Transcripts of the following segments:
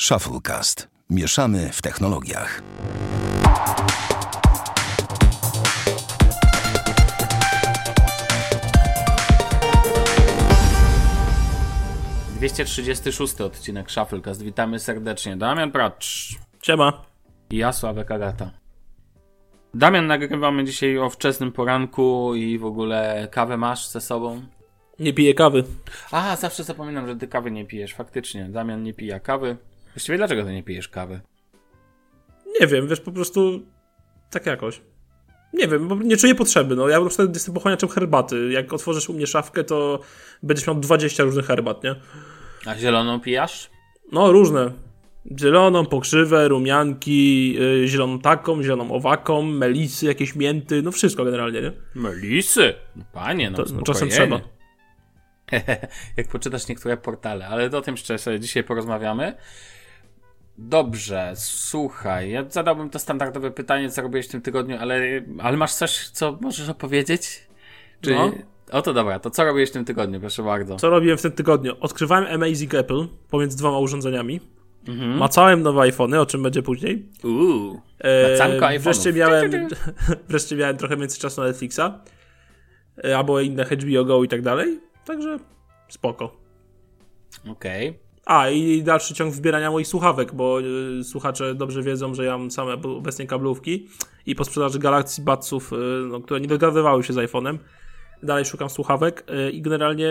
Shufflecast. Mieszamy w technologiach. Dwieście trzydziesty szósty odcinek Shufflecast. Witamy serdecznie. Damian Pracz Siema. i ja, Sławek Agata. Damian, nagrywamy dzisiaj o wczesnym poranku i w ogóle kawę masz ze sobą? Nie piję kawy. A, zawsze zapominam, że ty kawy nie pijesz. Faktycznie, Damian nie pija kawy. Właściwie dlaczego ty nie pijesz kawy? Nie wiem, wiesz, po prostu tak jakoś. Nie wiem, bo nie czuję potrzeby. No, ja na przykład jestem pochłaniaczem herbaty. Jak otworzysz u mnie szafkę, to będziesz miał 20 różnych herbat, nie? A zieloną pijasz? No, różne. Zieloną, pokrzywę, rumianki, yy, zieloną taką, zieloną owaką, melisy, jakieś mięty, no wszystko generalnie, nie? Melisy! No panie, no To, no czasem trzeba. jak poczytasz niektóre portale, ale o tym jeszcze sobie dzisiaj porozmawiamy. Dobrze, słuchaj, ja zadałbym to standardowe pytanie, co robiłeś w tym tygodniu, ale, ale masz coś, co możesz opowiedzieć? Czy... No. O to dobra, to co robiłeś w tym tygodniu, proszę bardzo. Co robiłem w tym tygodniu? Odkrywałem Amazing Apple pomiędzy dwoma urządzeniami. Mhm. Macałem nowe iPhony, o czym będzie później. Uuu, E, wreszcie miałem, wreszcie miałem trochę więcej czasu na Netflixa. E, albo inne HBO Go i tak dalej. Także spoko. okej. A i dalszy ciąg wybierania moich słuchawek, bo y, słuchacze dobrze wiedzą, że ja mam same obecnie kablówki i po sprzedaży Galaxy Budsów, y, no, które nie dogadywały się z iPhone'em, dalej szukam słuchawek y, i generalnie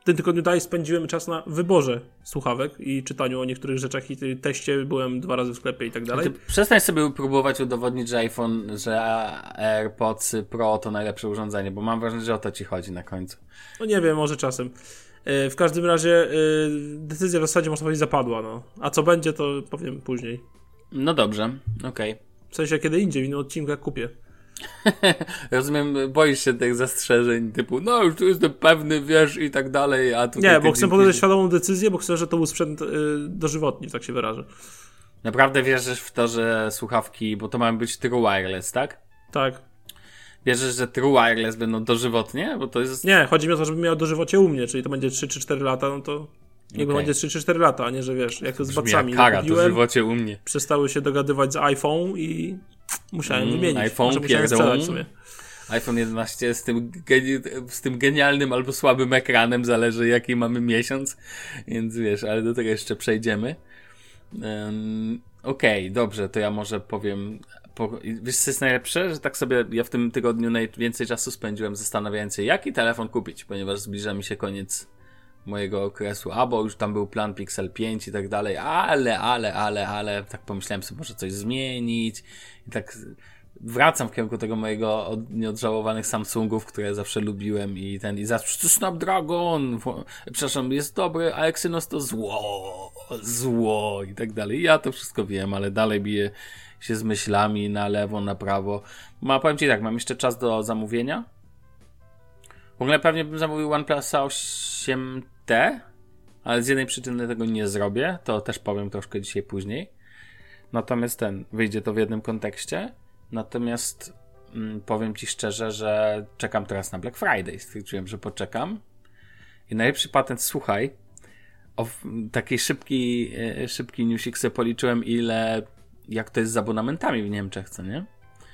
w tym tygodniu dalej spędziłem czas na wyborze słuchawek i czytaniu o niektórych rzeczach i teście byłem dwa razy w sklepie i tak dalej. Ty przestań sobie próbować udowodnić, że iPhone, że AirPods Pro to najlepsze urządzenie, bo mam wrażenie, że o to ci chodzi na końcu. No nie wiem, może czasem. E, W każdym razie e, decyzja w zasadzie można powiedzieć zapadła, no. A co będzie, to powiem później. No dobrze, okej. W sensie kiedy indziej, w innym odcinku jak kupię. Rozumiem, boisz się tych zastrzeżeń typu, no już tu jestem pewny, wiesz, i tak dalej, a tu Nie, bo chcę podjąć świadomą decyzję, bo chcę, że to był sprzęt y, dożywotni, tak się wyrażę. Naprawdę wierzysz w to, że słuchawki, bo to mają być true wireless, tak? Tak. Wierzysz, że true wireless będą dożywotnie? Bo to jest... Nie, chodzi mi o to, żeby miał dożywocie u mnie, czyli to będzie 3 czy 4 lata, no to niech Okej. będzie 3 czy 4 lata, a nie, że wiesz, jak to z Brzmi bacami. jak kara, Kupiłem, dożywocie u mnie. przestały się dogadywać z iPhone i musiałem Mm, wymienić. iPhone pierdą. sobie. iPhone 11 z tym, z tym genialnym albo słabym ekranem, zależy jaki mamy miesiąc, więc wiesz, ale do tego jeszcze przejdziemy. Um, Okej, dobrze, to ja może powiem. Po, wiesz, co jest najlepsze? Że tak sobie ja w tym tygodniu najwięcej czasu spędziłem zastanawiając się, jaki telefon kupić, ponieważ zbliża mi się koniec mojego okresu, a bo już tam był plan Pixel 5 i tak dalej, ale, ale, ale, ale, tak pomyślałem sobie, może coś zmienić i tak wracam w kierunku tego mojego od, nieodżałowanych Samsungów, które zawsze lubiłem i ten, i zawsze to Snapdragon, przepraszam, jest dobry, a Exynos to zło, zło i tak dalej. Ja to wszystko wiem, ale dalej biję się z myślami na lewo, na prawo. Ma, powiem Ci tak, mam jeszcze czas do zamówienia. W ogóle pewnie bym zamówił OnePlusa 8T, ale z jednej przyczyny tego nie zrobię, to też powiem troszkę dzisiaj później. Natomiast ten, wyjdzie to w jednym kontekście. Natomiast mm, powiem Ci szczerze, że czekam teraz na Black Friday. Stwierdziłem, że poczekam. I najlepszy patent, słuchaj, o taki szybki, e, szybki newsik sobie policzyłem, ile, jak to jest z abonamentami w Niemczech, co nie?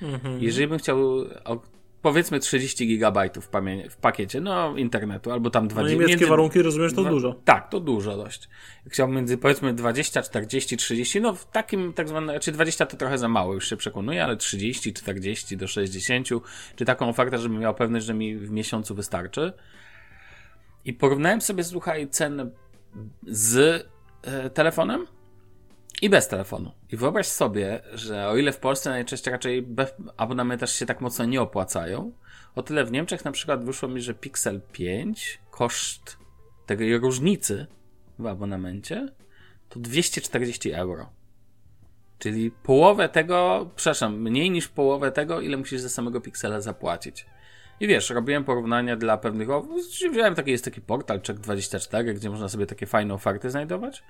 Mhm. Jeżeli bym chciał, o, powiedzmy 30 gigabajtów w, w pakiecie, no internetu, albo tam No 20 niemieckie między- warunki, rozumiesz, to dwa- dużo. Tak, to dużo dość. Chciałbym między powiedzmy 20, 40, 30, no w takim tak zwanym, czy 20 to trochę za mało, już się przekonuję, ale 30, 40 do 60, czy taką ofertę, żebym miał pewność, że mi w miesiącu wystarczy. I porównałem sobie, słuchaj, cenę z e, telefonem i bez telefonu. I wyobraź sobie, że o ile w Polsce najczęściej raczej też się tak mocno nie opłacają, o tyle w Niemczech na przykład wyszło mi, że Pixel 5 koszt tej różnicy w abonamencie to 240 euro. Czyli połowę tego, przepraszam, mniej niż połowę tego, ile musisz za samego Pixela zapłacić. I wiesz, robiłem porównania dla pewnych. o, Wziąłem taki, jest taki portal Check24, gdzie można sobie takie fajne oferty znajdować.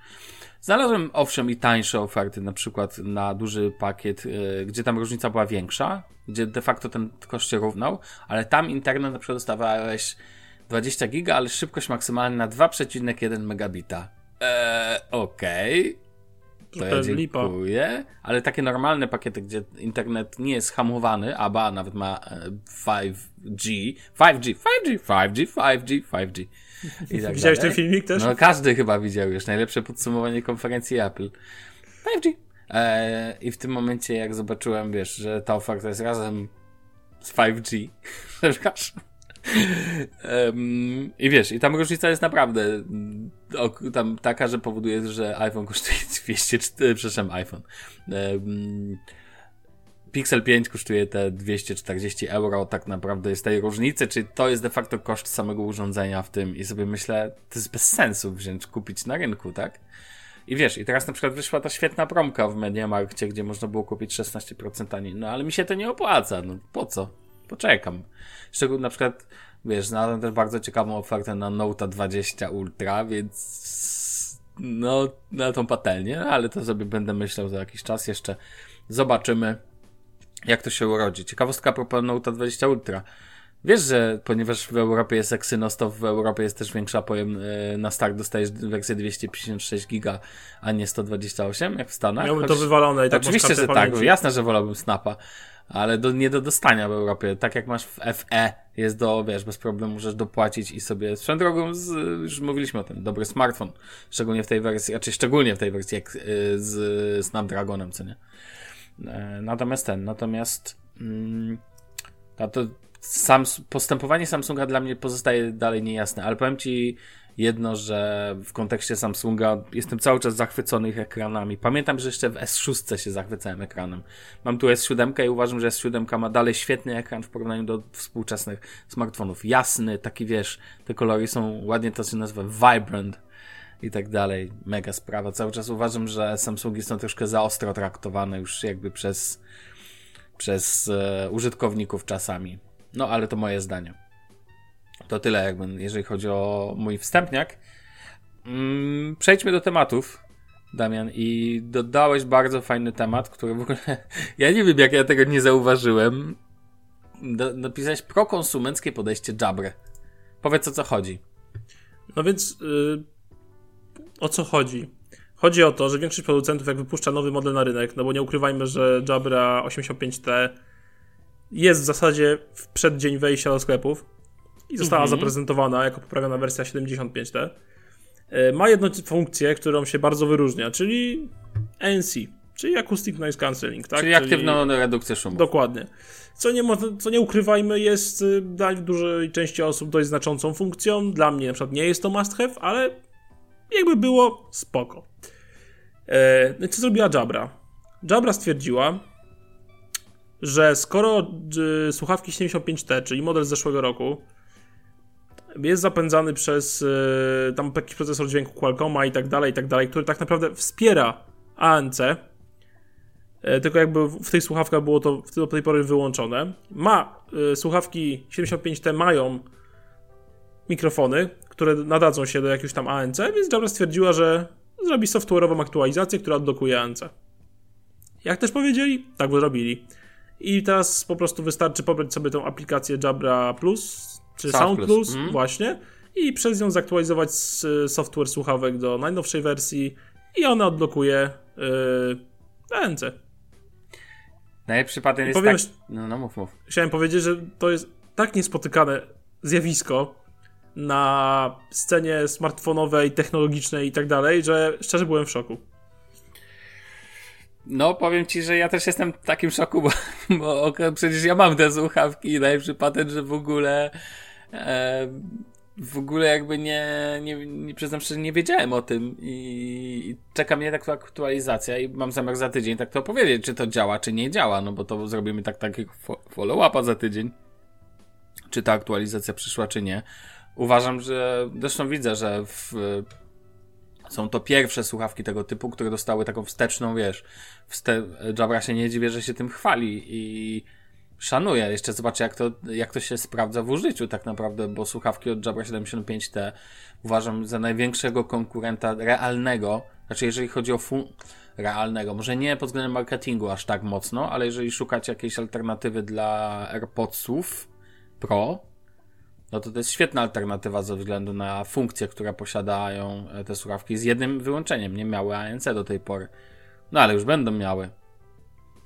Znalazłem owszem i tańsze oferty, na przykład na duży pakiet, yy, gdzie tam różnica była większa, gdzie de facto ten koszt się równał, ale tam internet na przykład dostawałeś 20 giga, ale szybkość maksymalna 2,1 megabita. Eee, okej. To ja dziękuję. Ale takie normalne pakiety, gdzie internet nie jest hamowany, a ba nawet ma 5G, 5G, 5G, 5G, 5G, 5G. I tak Widziałeś ten filmik też? No każdy chyba widział już. Najlepsze podsumowanie konferencji Apple. 5G. Eee, I w tym momencie, jak zobaczyłem, wiesz, że ta oferta jest razem z 5G, przepraszam, Um, I wiesz, i tam różnica jest naprawdę tam taka, że powoduje, że iPhone kosztuje 204, przepraszam, iPhone. Pixel 5 kosztuje te 240 euro, tak naprawdę jest tej różnicy, czy to jest de facto koszt samego urządzenia w tym i sobie myślę, to jest bez sensu wziąć, kupić na rynku, tak? I wiesz, i teraz na przykład wyszła ta świetna promka w Mediamarkcie, gdzie można było kupić 16% taniej, no ale mi się to nie opłaca, no po co? Poczekam. Szczególnie na przykład, wiesz, znalazłem też bardzo ciekawą ofertę na Note 20 Ultra, więc no, na tą patelnię, ale to sobie będę myślał za jakiś czas jeszcze. Zobaczymy, jak to się urodzi. Ciekawostka propos Note 20 Ultra. Wiesz, że ponieważ w Europie jest Exynos, to w Europie jest też większa pojem e, na start dostajesz wersję 256 giga, a nie 128 jak w Stanach. Miałbym to wywalone i tak Oczywiście, że tak, jasne, że wolałbym Snapa, ale do, nie do dostania w Europie. Tak jak masz w FE, jest do, wiesz, bez problemu możesz dopłacić i sobie swoją drogą, z, już mówiliśmy o tym, dobry smartfon, szczególnie w tej wersji, raczej szczególnie w tej wersji jak y, z Snapdragonem, co nie. E, natomiast ten, natomiast mm, to sam, postępowanie Samsunga dla mnie pozostaje dalej niejasne, ale powiem Ci jedno, że w kontekście Samsunga jestem cały czas zachwycony ich ekranami. Pamiętam, że jeszcze w S6 się zachwycałem ekranem. Mam tu S7 i uważam, że S7 ma dalej świetny ekran w porównaniu do współczesnych smartfonów. Jasny, taki wiesz, te kolory są ładnie to się nazywa vibrant i tak dalej. Mega sprawa. Cały czas uważam, że Samsungi są troszkę za ostro traktowane już jakby przez, przez e, użytkowników czasami. No ale to moje zdanie. To tyle, jakby, jeżeli chodzi o mój wstępniak. Mm, przejdźmy do tematów, Damian, i dodałeś bardzo fajny temat, który w ogóle. Ja nie wiem, jak ja tego nie zauważyłem. Do, napisałeś prokonsumenckie podejście Jabry. Powiedz o co chodzi. No więc yy, o co chodzi? Chodzi o to, że większość producentów, jak wypuszcza nowy model na rynek, no bo nie ukrywajmy, że Jabra 85T jest w zasadzie w przeddzień wejścia do sklepów i została mhm. zaprezentowana jako poprawiona wersja 75T. E, ma jedną funkcję, którą się bardzo wyróżnia, czyli ANC, czyli Acoustic Noise Cancelling. Tak? Czyli aktywną czyli... redukcję szumu. Dokładnie. Co nie, co nie ukrywajmy, jest y, dla dużej części osób dość znaczącą funkcją. Dla mnie na przykład nie jest to must have, ale jakby było spoko. E, no co zrobiła Jabra? Jabra stwierdziła, że skoro y, słuchawki 75T, czyli model z zeszłego roku, jest zapędzany przez y, tam jakiś procesor dźwięku Qualcomma i tak dalej, i tak dalej, który tak naprawdę wspiera ANC, y, tylko jakby w tych słuchawkach było to do tej pory wyłączone. Ma y, słuchawki 75T mają mikrofony, które nadadzą się do jakiegoś tam ANC, więc Jabra stwierdziła, że zrobi software'ową aktualizację, która odblokuje ANC. Jak też powiedzieli, tak zrobili. I teraz po prostu wystarczy pobrać sobie tą aplikację Jabra Plus, czy Sound, Sound Plus, mm. właśnie, i przez nią zaktualizować software słuchawek do najnowszej wersji i ona odblokuje yy, ANC. Najlepszy patent jest powiem, tak... No, no mów, mów. Chciałem powiedzieć, że to jest tak niespotykane zjawisko na scenie smartfonowej, technologicznej i tak dalej, że szczerze byłem w szoku. No, powiem ci, że ja też jestem w takim szoku, bo, bo przecież ja mam te słuchawki i najlepszy patent, że w ogóle e, w ogóle jakby nie, nie, nie przyznam szczerze, nie wiedziałem o tym i, i czeka mnie taka aktualizacja i mam zamiar za tydzień tak to powiedzieć, czy to działa, czy nie działa, no bo to zrobimy tak takiego follow-upa za tydzień, czy ta aktualizacja przyszła, czy nie. Uważam, że, zresztą widzę, że w są to pierwsze słuchawki tego typu, które dostały taką wsteczną, wiesz, wste... Jabra się nie dziwię, że się tym chwali i szanuję. Jeszcze zobaczę, jak to, jak to się sprawdza w użyciu tak naprawdę, bo słuchawki od Jabra 75T uważam za największego konkurenta realnego, znaczy jeżeli chodzi o fun realnego, może nie pod względem marketingu aż tak mocno, ale jeżeli szukacie jakiejś alternatywy dla AirPodsów Pro, no to to jest świetna alternatywa ze względu na funkcje, które posiadają e, te słuchawki z jednym wyłączeniem. Nie miały ANC do tej pory. No ale już będą miały.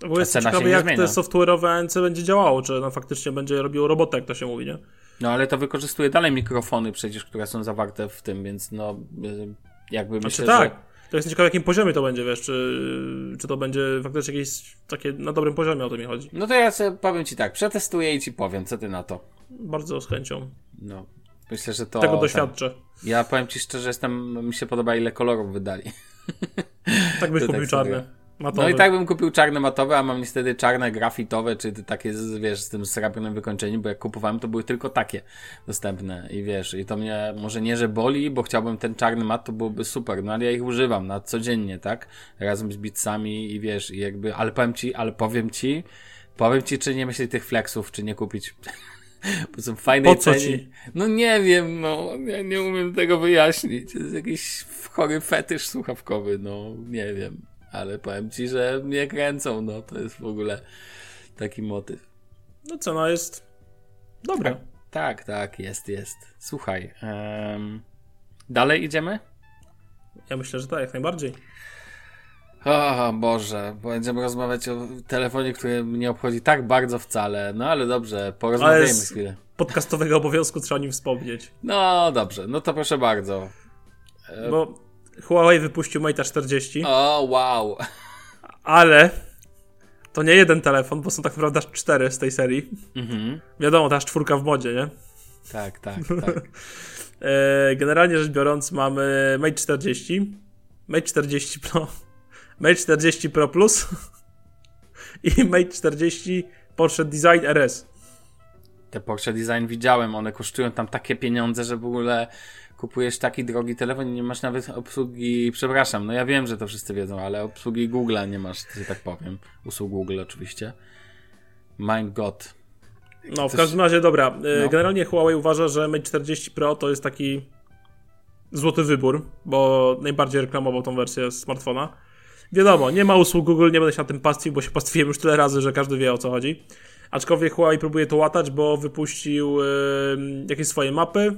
Bo jest ciekawe, jak zmienia. te software'owe ANC będzie działało, czy no faktycznie będzie robiło robotę, jak to się mówi, nie? No ale to wykorzystuje dalej mikrofony przecież, które są zawarte w tym, więc no jakby znaczy, myślę, tak. że... To jest ciekawe, jakim poziomie to będzie, wiesz, czy, czy to będzie faktycznie jakieś takie na dobrym poziomie, o to mi chodzi. No to ja sobie powiem ci tak, przetestuję i ci powiem, co ty na to. Bardzo z chęcią. No, myślę, że to... Tego doświadczę. Ten... Ja powiem ci szczerze, jestem, mi się podoba ile kolorów wydali. Tak byś kupił tak czarne. Matowy. No i tak bym kupił czarne matowe, a mam niestety czarne grafitowe, czy takie, wiesz, z tym srebrnym wykończeniem, bo jak kupowałem, to były tylko takie dostępne i wiesz, i to mnie może nie, że boli, bo chciałbym ten czarny mat, to byłoby super, no ale ja ich używam na codziennie, tak? Razem z bitsami i wiesz, i jakby, ale powiem ci, ale powiem ci, powiem ci, czy nie myśli tych flexów, czy nie kupić. bo są fajne po co ci? No nie wiem, no, ja nie umiem tego wyjaśnić. To jest jakiś chory fetysz słuchawkowy, no, nie wiem ale powiem ci, że mnie kręcą, no to jest w ogóle taki motyw. No cena jest dobra. Tak, tak, tak jest, jest. Słuchaj, um, dalej idziemy? Ja myślę, że tak, jak najbardziej. O Boże, będziemy rozmawiać o telefonie, który mnie obchodzi tak bardzo wcale. No ale dobrze, porozmawiajmy ale chwilę. Podcastowego obowiązku trzeba o nim wspomnieć. No dobrze, no to proszę bardzo. Bo Huawei wypuścił Mate 40. O, wow. Ale to nie jeden telefon, bo są tak naprawdę aż cztery z tej serii. Mhm. Wiadomo, ta aż czwórka w modzie, nie? Tak, tak, tak. E, generalnie rzecz biorąc mamy Mate 40, Mate 40 Pro, Mate 40 Pro Plus i Mate 40 Porsche Design RS. Te Porsche Design widziałem, one kosztują tam takie pieniądze, że w ogóle kupujesz taki drogi telefon i nie masz nawet obsługi, przepraszam, no ja wiem, że to wszyscy wiedzą, ale obsługi Google'a nie masz, że tak powiem. Usług Google oczywiście. My God. No, w każdym razie, dobra. E, no. Generalnie Huawei uważa, że Mate 40 Pro to jest taki złoty wybór, bo najbardziej reklamował tą wersję smartfona. Wiadomo, nie ma usług Google, nie będę się na tym pastwił, bo się pastwiłem już tyle razy, że każdy wie o co chodzi. Aczkolwiek Huawei próbuje to łatać, bo wypuścił jakieś swoje mapy,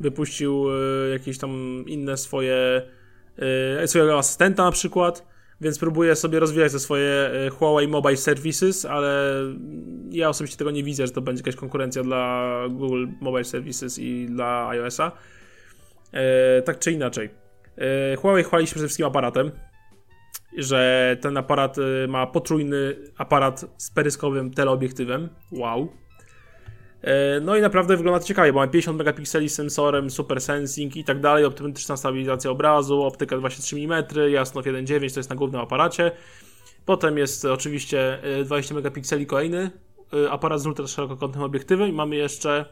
wypuścił e, jakieś tam inne swoje e, swojego asystenta na przykład, więc próbuję sobie rozwijać te swoje Huawei Mobile Services, ale ja osobiście tego nie widzę, że to będzie jakaś konkurencja dla Google Mobile Services i dla iOS-a. tak czy inaczej. Huawei chwali się przede wszystkim aparatem, że ten aparat ma potrójny aparat z peryskowym teleobiektywem. Wow. E, no i naprawdę wygląda ciekawie, bo mamy 50 megapikseli z sensorem, super sensing i tak dalej, optymistyczna stabilizacja obrazu, optyka 23 mm, jasność 1.9 to jest na głównym aparacie. Potem jest oczywiście 20 e, megapikseli kolejny e, aparat z ultra szerokokątnym obiektywem i mamy jeszcze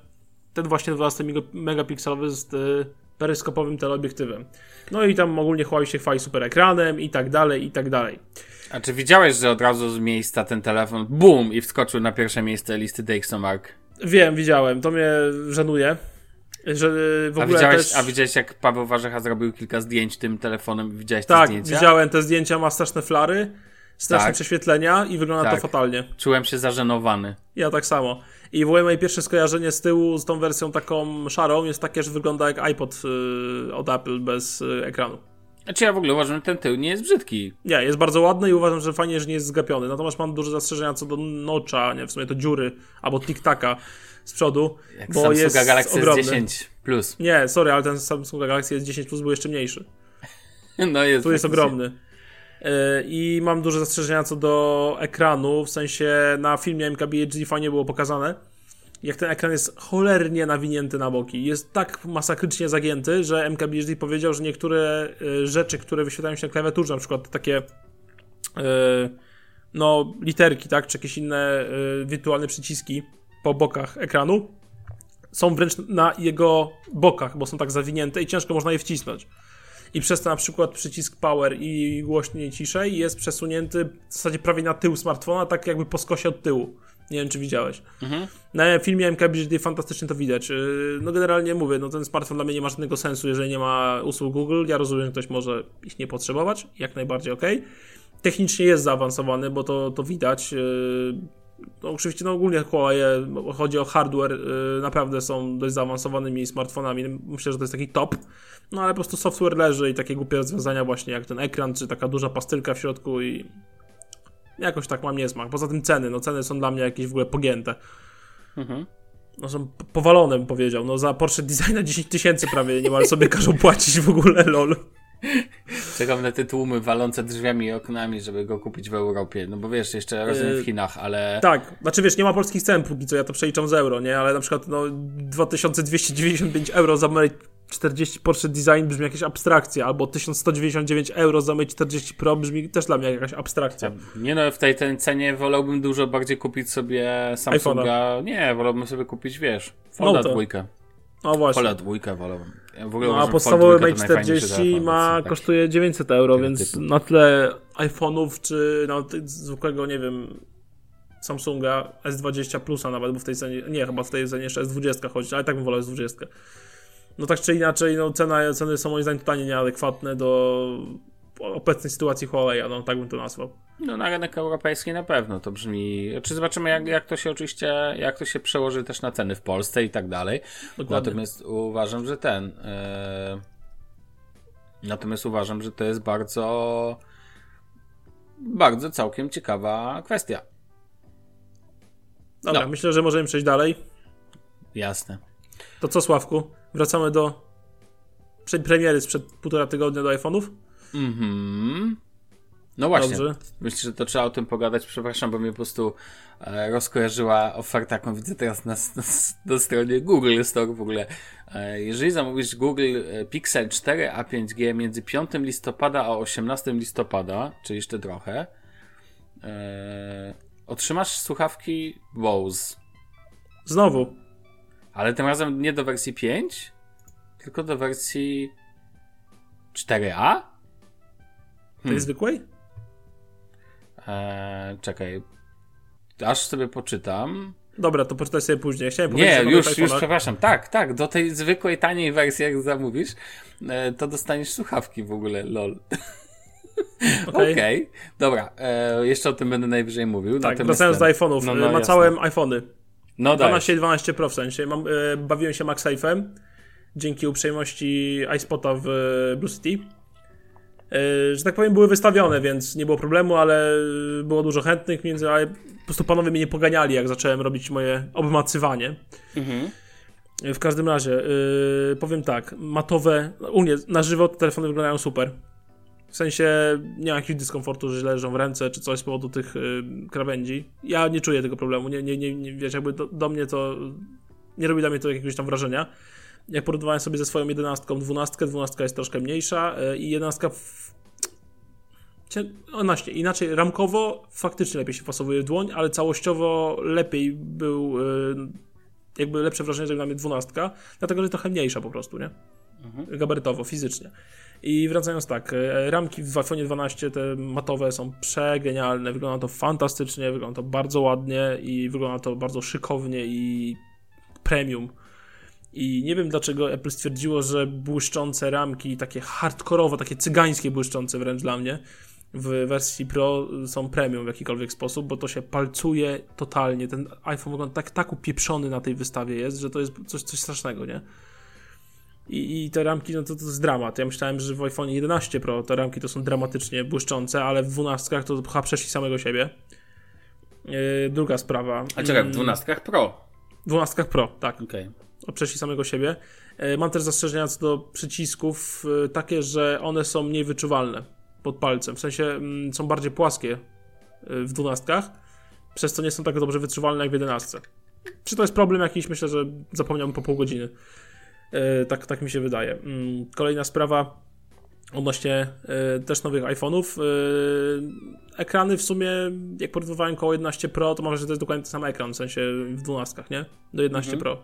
ten właśnie 12 megapikselowy z peryskopowym teleobiektywem. No i tam ogólnie chwali się chwali super ekranem i tak dalej, i tak dalej. A czy widziałeś, że od razu z miejsca ten telefon BUM i wskoczył na pierwsze miejsce listy Dexomark? Wiem, widziałem. To mnie żenuje. Że w ogóle a, widziałeś, też... a widziałeś, jak Paweł Warzecha zrobił kilka zdjęć tym telefonem? Widziałeś tak, te zdjęcia? Tak, widziałem te zdjęcia, ma straszne flary, straszne tak. prześwietlenia i wygląda tak. to fatalnie. Czułem się zażenowany. Ja tak samo. I w ogóle moje pierwsze skojarzenie z tyłu z tą wersją taką szarą jest takie, że wygląda jak iPod yy, od Apple bez yy, ekranu. Znaczy ja w ogóle uważam, że ten tył nie jest brzydki. Nie, jest bardzo ładny i uważam, że fajnie, że nie jest zgapiony. Natomiast mam duże zastrzeżenia co do nocza, nie, w sumie to dziury, albo tiktaka z przodu, Jak bo Samsunga jest Galaxy ogromny. S10 Plus. Nie, sorry, ale ten Samsung Galaxy S10 Plus był jeszcze mniejszy. No jest. Tu jest ogromny. E, I mam duże zastrzeżenia co do ekranu, w sensie na filmie MKBHD fajnie było pokazane, jak ten ekran jest cholernie nawinięty na boki. Jest tak masakrycznie zagięty, że MKBHD powiedział, że niektóre e, rzeczy, które wyświetlają się na klawiaturze, na przykład takie e, no, literki, tak, czy jakieś inne wirtualne przyciski, po bokach ekranu są wręcz na jego bokach, bo są tak zawinięte i ciężko można je wcisnąć. I przez to na przykład przycisk power i głośniej ciszej jest przesunięty w zasadzie prawie na tył smartfona, tak jakby po skosie od tyłu. Nie wiem, czy widziałeś. Mhm. Na filmie MKBHD fantastycznie to widać. Y, no generalnie mówię, no ten smartfon dla mnie nie ma żadnego sensu, jeżeli nie ma usług Google. Ja rozumiem, że ktoś może ich nie potrzebować, jak najbardziej ok. Technicznie jest zaawansowany, bo to, to widać. Y, no oczywiście no ogólnie Huawei, chodzi o hardware, yy, naprawdę są dość zaawansowanymi smartfonami. Myślę, że to jest taki top. No ale po prostu software leży i takie głupie rozwiązania właśnie jak ten ekran, czy taka duża pastylka w środku i jakoś tak mam niesmak. Poza tym ceny, no ceny są dla mnie jakieś w ogóle pogięte. Mhm. No są powalone, bym powiedział. No za Porsche Designa 10 tysięcy prawie niemal sobie każą płacić w ogóle, lol. Czekam na te tłumy walące drzwiami i oknami, żeby go kupić w Europie. No bo wiesz, jeszcze rozumiem w yy, Chinach, ale. Tak, znaczy wiesz, nie ma polskich cen póki co, ja to przeliczam z euro, nie? Ale na przykład no 2295 euro za Mate 40 Porsche Design brzmi jakaś abstrakcja, albo 1199 euro za Mate 40 Pro brzmi też dla mnie jakaś abstrakcja. Nie no, w tej, tej cenie wolałbym dużo bardziej kupić sobie Samsunga. IPhone'a. Nie, wolałbym sobie kupić, wiesz, Folda no dwójkę. No właśnie. Folda dwójkę wolałbym. Ja no, a podstawowy Mate 40 ma, tak. kosztuje 900 euro, więc typu. na tle iPhone'ów, czy na zwykłego, nie wiem, Samsunga S20 Plusa nawet, bo w tej cenie, nie, chyba w tej cenie jeszcze S20 chodzi, ale tak bym wolał S20. No tak czy inaczej, no cena, ceny są moim zdaniem totalnie nieadekwatne do obecnej sytuacji Huawei, no tak bym to nazwał. No na rynek europejski na pewno to brzmi. Czy zobaczymy, jak, jak to się oczywiście, jak to się przełoży też na ceny w Polsce i tak dalej. Dokładnie. Natomiast uważam, że ten. Yy... Natomiast uważam, że to jest bardzo. Bardzo całkiem ciekawa kwestia. Dobra, no. myślę, że możemy przejść dalej. Jasne. To co, Sławku? Wracamy do premiery sprzed półtora tygodnia do iPhone'ów? Mhm. No właśnie. Dobrze. Myślę, że to trzeba o tym pogadać. Przepraszam, bo mnie po prostu e, rozkojarzyła oferta, jaką widzę teraz na, na, na stronie Google Store w ogóle. E, jeżeli zamówisz Google e, Pixel 4 a 5G między 5 listopada a 18 listopada, czyli jeszcze trochę, e, otrzymasz słuchawki Bose. Znowu. Ale tym razem nie do wersji 5, tylko do wersji 4a? Hmm. Tej zwykłej? Eee, czekaj. Aż sobie poczytam. Dobra, to poczytaj sobie później. Chciałem Nie, już, już przepraszam. Tak, tak. Do tej zwykłej, taniej wersji, jak zamówisz, e, to dostaniesz słuchawki w ogóle. Lol. Okej. Okay. okay. Dobra, e, jeszcze o tym będę najwyżej mówił. Tak, wracając do iPhone'ów. No, no, Ma całe iPhony. No 12 i 12 Pro w sensie. Mam, e, bawiłem się MagSafe'em dzięki uprzejmości iSpota w e, Blue City. E, że tak powiem, były wystawione, więc nie było problemu, ale było dużo chętnych, między, ale po prostu panowie mnie nie poganiali, jak zacząłem robić moje obmacywanie. Mhm. W każdym razie, yy, powiem tak, matowe, u mnie na żywo te telefony wyglądają super. W sensie nie ma jakiegoś dyskomfortu, że leżą w ręce czy coś z powodu tych yy, krawędzi. Ja nie czuję tego problemu. Nie, nie, nie, nie wiesz, jakby do, do, mnie to nie robi dla mnie to jakiegoś tam wrażenia. Jak porównywałem sobie ze swoją jedenastką, dwunastkę, dwunastka jest troszkę mniejsza yy, i jedenastka w... Inaczej, inaczej, ramkowo faktycznie lepiej się fasowuje w dłoń, ale całościowo lepiej był, yy, jakby lepsze wrażenie zrobiła dla mnie dwunastka, dlatego, że trochę mniejsza po prostu, nie? Mhm. Gabarytowo, fizycznie. I wracając tak, e, ramki w iPhone 12 te matowe są przegenialne, wygląda to fantastycznie, wygląda to bardzo ładnie i wygląda to bardzo szykownie i premium. I nie wiem dlaczego Apple stwierdziło, że błyszczące ramki, takie hardkorowo, takie cygańskie błyszczące wręcz dla mnie, w wersji Pro są premium w jakikolwiek sposób, bo to się palcuje totalnie. Ten iPhone wygląda tak, tak upieprzony na tej wystawie jest, że to jest coś, coś strasznego, nie? I, I, te ramki, no to, to jest dramat. Ja myślałem, że w iPhone 11 Pro te ramki to są dramatycznie błyszczące, ale w 12 to chyba przeszli samego siebie. Yy, druga sprawa. A czekaj, w 12 mm. Pro? W 12 Pro, tak. Okay. Przeszli samego siebie. Yy, mam też zastrzeżenia co do przycisków, yy, takie, że one są mniej wyczuwalne pod palcem. W sensie mm, są bardziej płaskie yy, w 12, przez co nie są tak dobrze wyczuwalne jak w 11. Czy to jest problem jakiś? Myślę, że zapomniałem po pół godziny. E, tak, tak mi się wydaje. Mm, kolejna sprawa odnośnie e, też nowych iPhone'ów. E, ekrany w sumie, jak porównywałem koło 11 Pro, to może że to jest dokładnie ten sam ekran, w sensie w 12, nie? Do 11 mhm. Pro.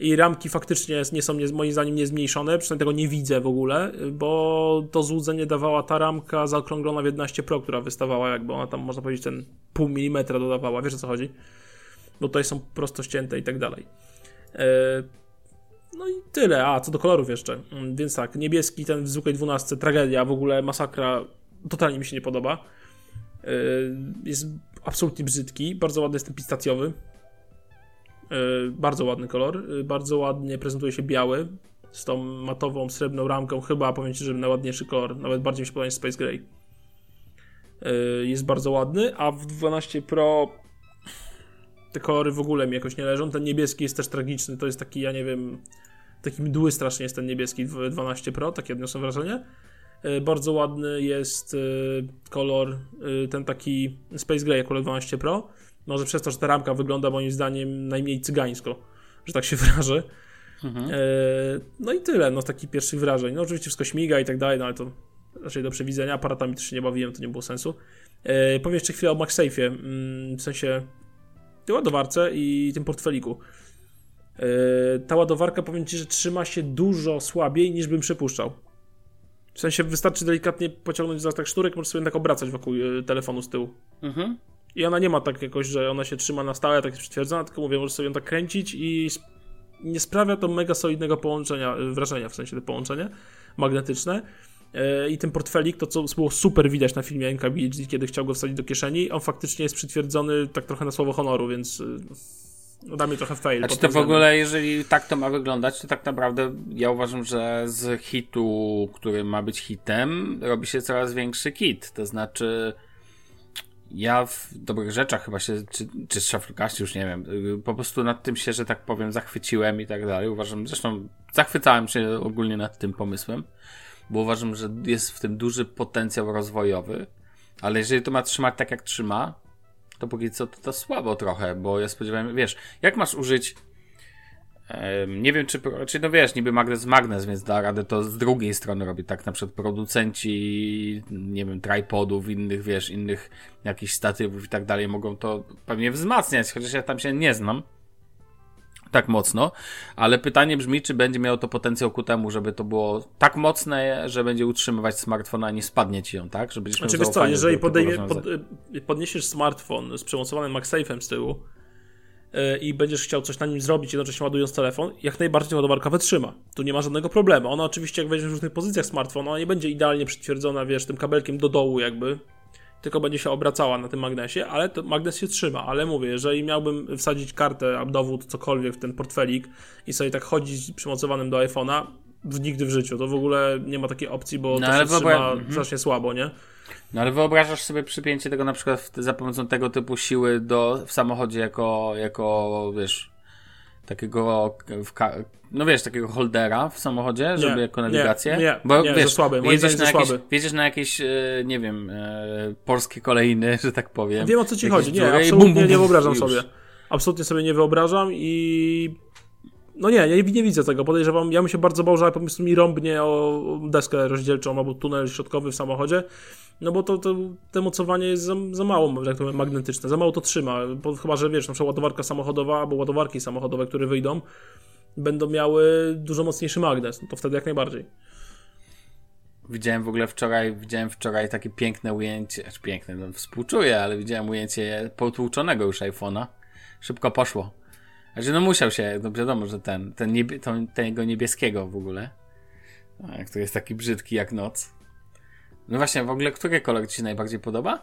I ramki faktycznie nie są moim zdaniem niezmniejszone, przynajmniej tego nie widzę w ogóle, bo to złudzenie dawała ta ramka zaokrąglona w 11 Pro, która wystawała jakby ona tam, można powiedzieć, ten pół milimetra dodawała, wiesz o co chodzi? Bo tutaj są prosto ścięte i tak dalej. No i tyle. A, co do kolorów jeszcze. Mm, więc tak, niebieski ten w zwykłej 12, tragedia, w ogóle masakra, totalnie mi się nie podoba. Y, jest absolutnie brzydki. Bardzo ładny jest ten pistacjowy. Yy, bardzo ładny kolor. Yy, bardzo ładnie prezentuje się biały. Z tą matową, srebrną ramką. Chyba powiem Ci, że najładniejszy kolor. Nawet bardziej mi się podoba Space Gray. Yy, jest bardzo ładny, a w 12 Pro te kolory w ogóle mi jakoś nie leżą. Ten niebieski jest też tragiczny. To jest taki, ja nie wiem, taki mdły strasznie jest ten niebieski w 12 Pro. Takie odniosę wrażenie. E, bardzo ładny jest e, kolor, e, ten taki Space Gray kolor 12 Pro. Może przez to, że ta ramka wygląda moim zdaniem najmniej cygańsko, że tak się wyrażę. Mhm. No i tyle, no z takich pierwszych wrażeń. No oczywiście wszystko śmiga i tak dalej, no ale to raczej do przewidzenia. Aparatami też się nie bawiłem, to nie było sensu. Powiem jeszcze chwilę o MagSafe'ie, mm, w sensie tej ładowarce i tym portfeliku. Ta ładowarka powiem Ci, że trzyma się dużo słabiej niż bym przypuszczał. W sensie wystarczy delikatnie pociągnąć za tak szturek, możesz sobie tak obracać wokół e, telefonu z tyłu. Mhm. I ona nie ma tak jakoś, że ona się trzyma na stałe, tak jest przytwierdzona, tylko mówię, możesz sobie ją tak kręcić i nie sprawia to mega solidnego połączenia, e, wrażenia, w sensie to połączenie magnetyczne. E, I ten portfelik, to co było super widać na filmie NKBHD, kiedy chciał go wsadzić do kieszeni, on faktycznie jest przytwierdzony tak trochę na słowo honoru, więc no, da mi trochę fail. Znaczy to w ogóle, jeżeli tak to ma wyglądać, to tak naprawdę ja uważam, że z hitu, który ma być hitem, robi się coraz większy kit. To znaczy, ja w dobrych rzeczach chyba się, czy, czy Shufflecast, już nie wiem, po prostu nad tym się, że tak powiem, zachwyciłem i tak dalej. Uważam, zresztą zachwycałem się ogólnie nad tym pomysłem, bo uważam, że jest w tym duży potencjał rozwojowy, ale jeżeli to ma trzymać tak, jak trzyma, to póki co to, to słabo trochę, bo ja spodziewałem, wiesz, jak masz użyć nie wiem, czy, czy no wiesz, niby magnes magnes, więc da radę to z drugiej strony robić, tak na przykład producenci, nie wiem, tripodów, innych, wiesz, innych jakichś statywów i tak dalej mogą to pewnie wzmacniać, chociaż ja tam się nie znam tak mocno, ale pytanie brzmi, czy będzie miało to potencjał ku temu, żeby to było tak mocne, że będzie utrzymywać smartfona, a nie spadnie ci ją, tak? Znaczy, wiesz co, jeżeli podejmie, pod, podniesiesz smartfon z przemocowanym MagSafe'em z tyłu i będziesz chciał coś na nim zrobić, jednocześnie ładując telefon, jak najbardziej ładowarka wytrzyma. Tu nie ma żadnego problemu. Ona oczywiście, jak weźmiesz w różnych pozycjach smartfona, ona nie będzie idealnie przytwierdzona, wiesz, tym kabelkiem do dołu jakby, tylko będzie się obracała na tym magnesie, ale to magnes się trzyma. Ale mówię, jeżeli miałbym wsadzić kartę, dowód, cokolwiek w ten portfelik i sobie tak chodzić przymocowanym do iPhone'a, nigdy w życiu. To w ogóle nie ma takiej opcji, bo no, to się trzyma mhm. strasznie słabo, nie? No ale wyobrażasz sobie przypięcie tego na przykład za pomocą tego typu siły do, w samochodzie jako, jako wiesz, takiego no wiesz, takiego holdera w samochodzie, żeby nie, jako nawigację? Nie, nie, Bo, nie wiesz, słaby. Jedziesz na, jakieś, jedziesz na jakieś, nie wiem, e, polskie kolejny, że tak powiem. Wiem o co ci chodzi. Nie, absolutnie bum, bum, nie wyobrażam już. sobie. Absolutnie sobie nie wyobrażam i no nie, nie, nie widzę tego. Podejrzewam, ja bym się bardzo bał, że po prostu mi rąbnie o deskę rozdzielczą albo tunel środkowy w samochodzie, no bo to, to, to mocowanie jest za, za mało, jak to magnetyczne, za mało to trzyma. Bo, chyba, że wiesz, na przykład ładowarka samochodowa albo ładowarki samochodowe, które wyjdą, będą miały dużo mocniejszy magnes, no to wtedy jak najbardziej. Widziałem w ogóle wczoraj, widziałem wczoraj takie piękne ujęcie, aż piękne, no współczuję, ale widziałem ujęcie potłuczonego już iPhone'a. Szybko poszło. Znaczy, no musiał się, no wiadomo, że ten, ten, niebie, ten tego niebieskiego w ogóle, który jest taki brzydki jak noc. No właśnie, w ogóle, który kolor Ci się najbardziej podoba?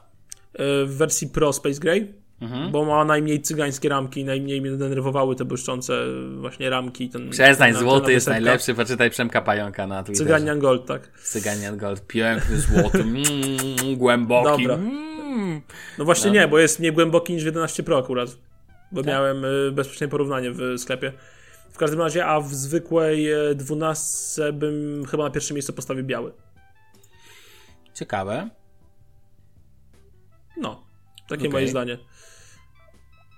E, w wersji Pro Space Gray, mhm. bo ma najmniej cygańskie ramki, najmniej mnie denerwowały te błyszczące właśnie ramki. Ten, Przestań, ten, złoty ten jest najlepszy, poczytaj Przemka Pająka na Twitterze. Cyganian Gold, tak. Cyganian Gold, piękny, złoty, mm, głęboki. Dobra. Mm. No właśnie nie, bo jest mniej głęboki niż w 11 Pro akurat, bo tak? miałem y, bezpośrednie porównanie w sklepie. W każdym razie, a w zwykłej 12 y, bym chyba na pierwsze miejsce postawił biały. Ciekawe. No, takie okay. moje zdanie.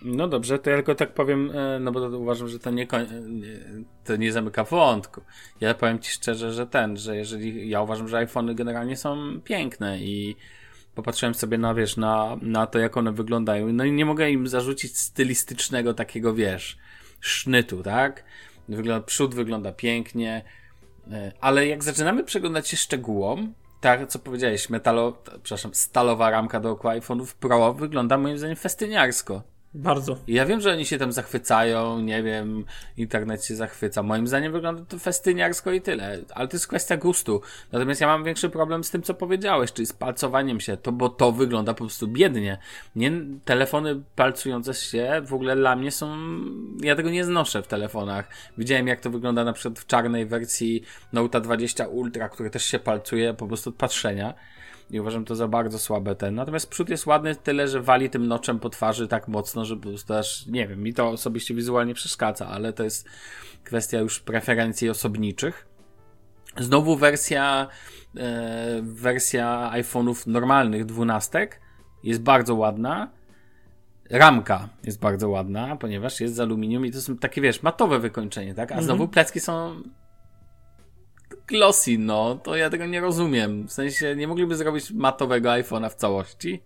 No dobrze, to ja tylko tak powiem, e, no bo uważam, że to nie, to nie zamyka wątku. Ja powiem Ci szczerze, że ten, że jeżeli ja uważam, że iPhony generalnie są piękne i popatrzyłem sobie na, wiesz, na, na to, jak one wyglądają, no i nie mogę im zarzucić stylistycznego takiego, wiesz, sznytu, tak? Wygląda, przód wygląda pięknie, e, ale jak zaczynamy przeglądać się szczegółom, tak, co powiedziałeś, metalo, przepraszam, stalowa ramka dookoła iPhone'ów Pro wygląda moim zdaniem festyniarsko. Bardzo. I ja wiem, że oni się tam zachwycają, nie wiem, internet się zachwyca. Moim zdaniem wygląda to festyniarsko i tyle, ale to jest kwestia gustu. Natomiast ja mam większy problem z tym, co powiedziałeś, czyli z palcowaniem się, to bo to wygląda po prostu biednie. Nie, telefony palcujące się w ogóle dla mnie są, ja tego nie znoszę w telefonach. Widziałem jak to wygląda na przykład w czarnej wersji Note 20 Ultra, który też się palcuje po prostu od patrzenia i uważam to za bardzo słabe ten. Natomiast przód jest ładny tyle, że wali tym noczem po twarzy tak mocno, że po prostu aż, nie wiem, mi to osobiście wizualnie przeszkadza, ale to jest kwestia już preferencji osobniczych. Znowu wersja, e, wersja iPhone'ów normalnych, dwunastek, jest bardzo ładna. Ramka jest bardzo ładna, ponieważ jest z aluminium i to są takie, wiesz, matowe wykończenie, tak? A znowu plecki są glossy, no, to ja tego nie rozumiem. W sensie nie mogliby zrobić matowego iPhone'a w całości.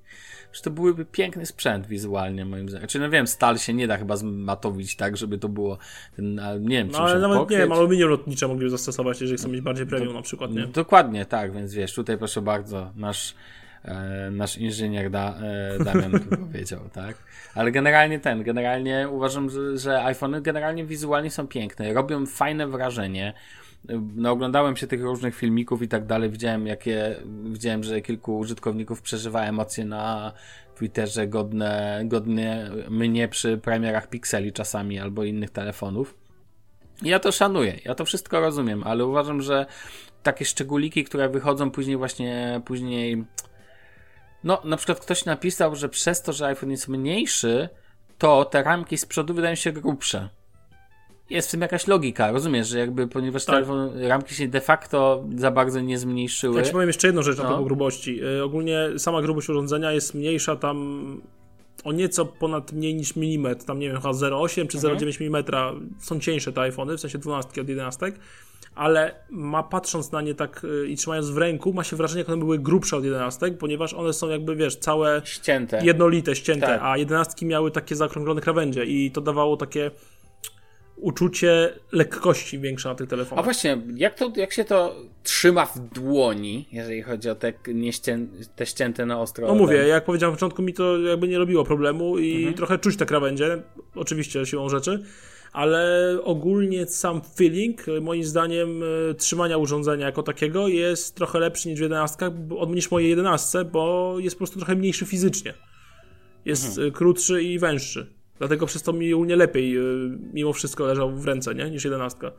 Że to byłyby piękny sprzęt wizualnie, moim zdaniem. Czy no wiem, stal się nie da chyba zmatowić tak, żeby to było ten, nie wiem, no, ale nawet pokryć. nie wiem, aluminium lotnicze mogliby zastosować, jeżeli chcą mieć bardziej premium na przykład, nie? Dokładnie, tak, więc wiesz, tutaj proszę bardzo, nasz e, nasz inżynier da, e, Damian tu powiedział, tak? Ale generalnie ten, generalnie uważam, że, że iPhony generalnie wizualnie są piękne, robią fajne wrażenie no, oglądałem się tych różnych filmików i tak dalej, widziałem jakie, widziałem, że kilku użytkowników przeżywa emocje na Twitterze godne, godne mnie przy premierach Pixeli czasami albo innych telefonów. Ja to szanuję, ja to wszystko rozumiem, ale uważam, że takie szczególiki, które wychodzą później właśnie, później no, na przykład ktoś napisał, że przez to, że iPhone jest mniejszy, to te ramki z przodu wydają się grubsze jest w tym jakaś logika, rozumiesz, że jakby, ponieważ tak. telefon, ramki się de facto za bardzo nie zmniejszyły. Ja ci powiem jeszcze jedną rzecz no. propos grubości. Yy, ogólnie sama grubość urządzenia jest mniejsza tam o nieco ponad mniej niż milimetr, tam nie wiem, chyba 0,8 czy 0,9 mhm. mm są cieńsze te iPhony, w sensie 12 od 11, ale ma patrząc na nie tak yy, i trzymając w ręku, ma się wrażenie, jak one były grubsze od 11, ponieważ one są jakby, wiesz, całe ścięte. jednolite, ścięte, tak. a 11 miały takie zaokrąglone krawędzie i to dawało takie uczucie lekkości większe na tych telefonach. A właśnie, jak, to, jak się to trzyma w dłoni, jeżeli chodzi o te, nieścię, te ścięte na ostro? No mówię, jak powiedziałem na początku, mi to jakby nie robiło problemu i mhm. trochę czuć te krawędzie, oczywiście siłą rzeczy, ale ogólnie sam feeling, moim zdaniem, e, trzymania urządzenia jako takiego jest trochę lepszy niż w 11, niż mojej 11, bo jest po prostu trochę mniejszy fizycznie. Jest mhm. krótszy i węższy. Dlatego przez to mi nie lepiej y, mimo wszystko leżał w ręce, nie? Niż jedenastka.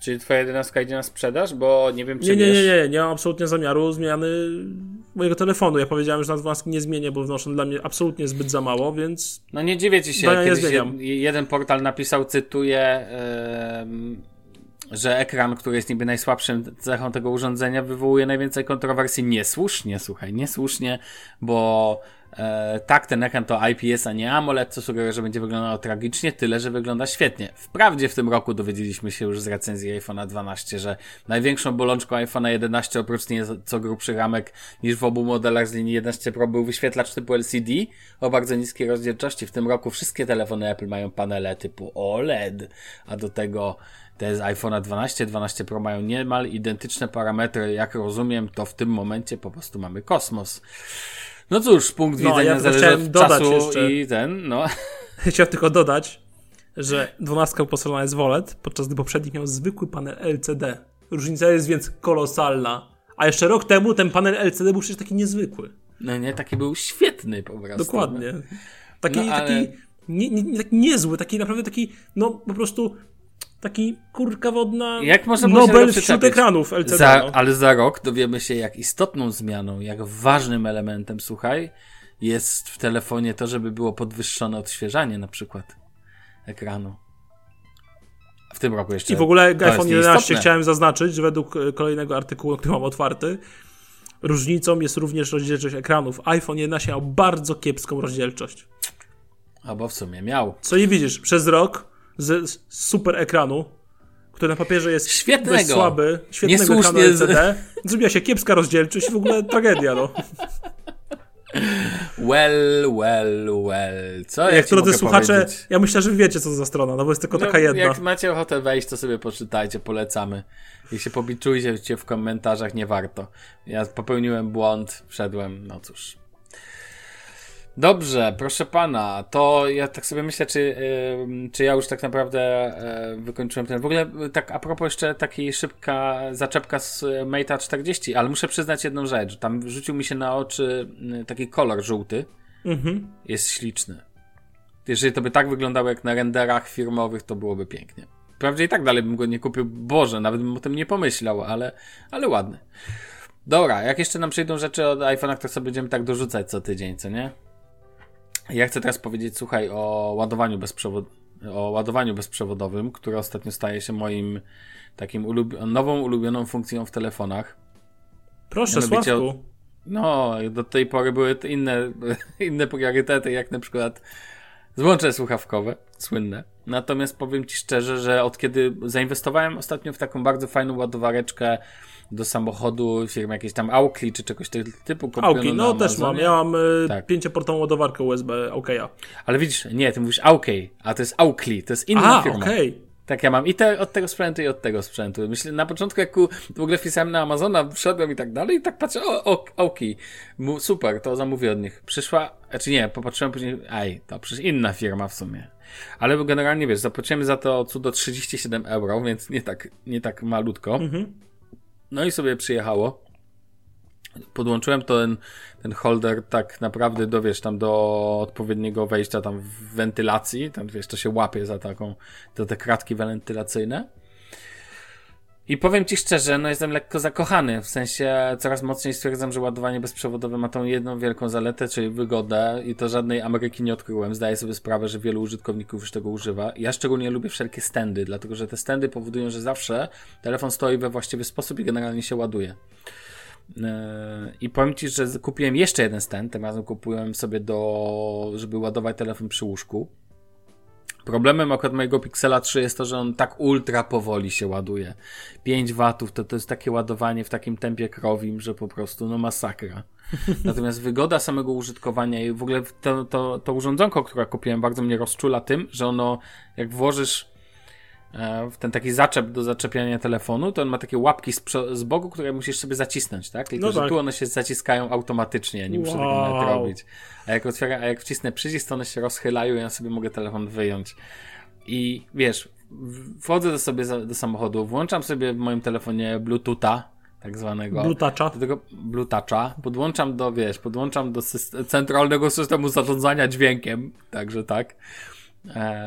Czyli twoja jedenastka idzie na sprzedaż? Bo nie wiem, czy Nie, nie, nie, nie, nie mam absolutnie zamiaru zmiany mojego telefonu. Ja powiedziałem, że na 12 nie zmienię, bo wnoszę dla mnie absolutnie zbyt za mało, więc... No nie dziwię ci się, kiedyś jeden portal napisał, cytuję, yy, że ekran, który jest niby najsłabszym cechą tego urządzenia, wywołuje najwięcej kontrowersji. Niesłusznie, słuchaj, niesłusznie, bo tak, ten ekran to IPS, a nie AMOLED, co sugeruje, że będzie wyglądało tragicznie, tyle, że wygląda świetnie. Wprawdzie w tym roku dowiedzieliśmy się już z recenzji iPhone'a 12, że największą bolączką iPhone'a 11 oprócz nieco grubszych ramek niż w obu modelach z linii 11 Pro był wyświetlacz typu LCD o bardzo niskiej rozdzielczości. W tym roku wszystkie telefony Apple mają panele typu OLED, a do tego te z iPhone'a 12, 12 Pro mają niemal identyczne parametry. Jak rozumiem, to w tym momencie po prostu mamy kosmos. No cóż, punkt no, widzenia ja zależy od czasu jeszcze, i ten, no. Chciałem tylko dodać, że 12 uposażona jest w OLED, podczas gdy poprzednik miał zwykły panel LCD. Różnica jest więc kolosalna. A jeszcze rok temu ten panel LCD był przecież taki niezwykły. No nie, taki był świetny po prostu. Dokładnie. Taki, no, ale... taki, nie, nie, taki niezły, taki naprawdę taki, no po prostu taki kurka wodna jak można Nobel wśród ekranów LCD. Za, no. Ale za rok dowiemy się, jak istotną zmianą, jak ważnym elementem, słuchaj, jest w telefonie to, żeby było podwyższone odświeżanie na przykład ekranu. W tym roku jeszcze. I w ogóle iPhone 11 chciałem zaznaczyć, że według e, kolejnego artykułu, który mam otwarty, różnicą jest również rozdzielczość ekranów. iPhone 11 miał bardzo kiepską rozdzielczość. Albo w sumie miał. Co nie widzisz, przez rok z super ekranu, który na papierze jest Świetnego. dość słaby, świetnego Niesłusznie ekranu LCD, z... zrobiła się kiepska rozdzielczość i w ogóle tragedia, no. Well, well, well. Co jak ja drodzy słuchacze, powiedzieć? ja myślę, że wiecie, co to za strona, no bo jest tylko no, taka jedna. Jak macie ochotę wejść, to sobie poczytajcie, polecamy. I się pobiczujcie w komentarzach, nie warto. Ja popełniłem błąd, wszedłem, no cóż. Dobrze, proszę pana, to ja tak sobie myślę, czy, yy, czy ja już tak naprawdę yy, wykończyłem ten. W ogóle yy, tak a propos jeszcze takiej szybka zaczepka z Mate'a 40, ale muszę przyznać jedną rzecz. Tam rzucił mi się na oczy taki kolor żółty. Mhm. Jest śliczny. Jeżeli to by tak wyglądało jak na renderach firmowych, to byłoby pięknie. Wprawdzie i tak dalej bym go nie kupił, Boże, nawet bym o tym nie pomyślał, ale, ale ładny. Dobra, jak jeszcze nam przyjdą rzeczy od iPhone'a, to sobie będziemy tak dorzucać co tydzień, co nie? Ja chcę teraz powiedzieć, słuchaj, o ładowaniu, bezprzewod... o ładowaniu bezprzewodowym, które ostatnio staje się moim takim ulub... nową ulubioną funkcją w telefonach. Proszę, Mianowicie... Sławku. No, do tej pory były inne, inne priorytety, jak na przykład złącze słuchawkowe, słynne. Natomiast powiem Ci szczerze, że od kiedy zainwestowałem ostatnio w taką bardzo fajną ładowareczkę do samochodu firmy jakieś tam Aukli czy czegoś tego typu. Auki, no też mam. Ja mam y, tak. pięcioportową ładowarkę USB Aukeya. Ale widzisz, nie, ty mówisz Aukey, a to jest Aukli, to jest inna Aha, firma. Okay. Tak, ja mam i te, od tego sprzętu, i od tego sprzętu. Myślę, na początku, jak w ogóle wpisałem na Amazona, wszedłem i tak dalej, i tak patrzę, o, o Auki, super, to zamówię od nich. Przyszła, znaczy nie, popatrzyłem później, aj, to przecież inna firma w sumie. Ale generalnie, wiesz, zapłaciłem za to cudo 37 euro, więc nie tak, nie tak malutko. Mhm. No i sobie przyjechało. Podłączyłem ten, ten holder tak naprawdę do, wiesz, tam do odpowiedniego wejścia tam w wentylacji. Tam, wiesz, to się łapie za taką, za te kratki wentylacyjne. I powiem Ci szczerze, no jestem lekko zakochany, w sensie coraz mocniej stwierdzam, że ładowanie bezprzewodowe ma tą jedną wielką zaletę, czyli wygodę i to żadnej Ameryki nie odkryłem. Zdaję sobie sprawę, że wielu użytkowników już tego używa. Ja szczególnie lubię wszelkie stędy, dlatego że te stędy powodują, że zawsze telefon stoi we właściwy sposób i generalnie się ładuje. E, I powiem Ci, że kupiłem jeszcze jeden stand, tym razem kupiłem sobie do, żeby ładować telefon przy łóżku. Problemem akurat mojego Pixela 3 jest to, że on tak ultra powoli się ładuje. 5 watów to, to jest takie ładowanie w takim tempie krowim, że po prostu no masakra. Natomiast wygoda samego użytkowania i w ogóle to, to, to urządzonko, które kupiłem, bardzo mnie rozczula tym, że ono, jak włożysz ten taki zaczep do zaczepiania telefonu, to on ma takie łapki z, z boku, które musisz sobie zacisnąć, tak? Tylko, no tak. że tu one się zaciskają automatycznie, nie muszę wow. tego nawet robić. A jak otwieram, a jak wcisnę przycisk, to one się rozchylają i ja sobie mogę telefon wyjąć. I wiesz, wchodzę do sobie do samochodu, włączam sobie w moim telefonie Bluetootha, tak zwanego. Bluetoucha. Do tego Bluetoucha. Podłączam do, wiesz, podłączam do centralnego systemu zarządzania dźwiękiem, także tak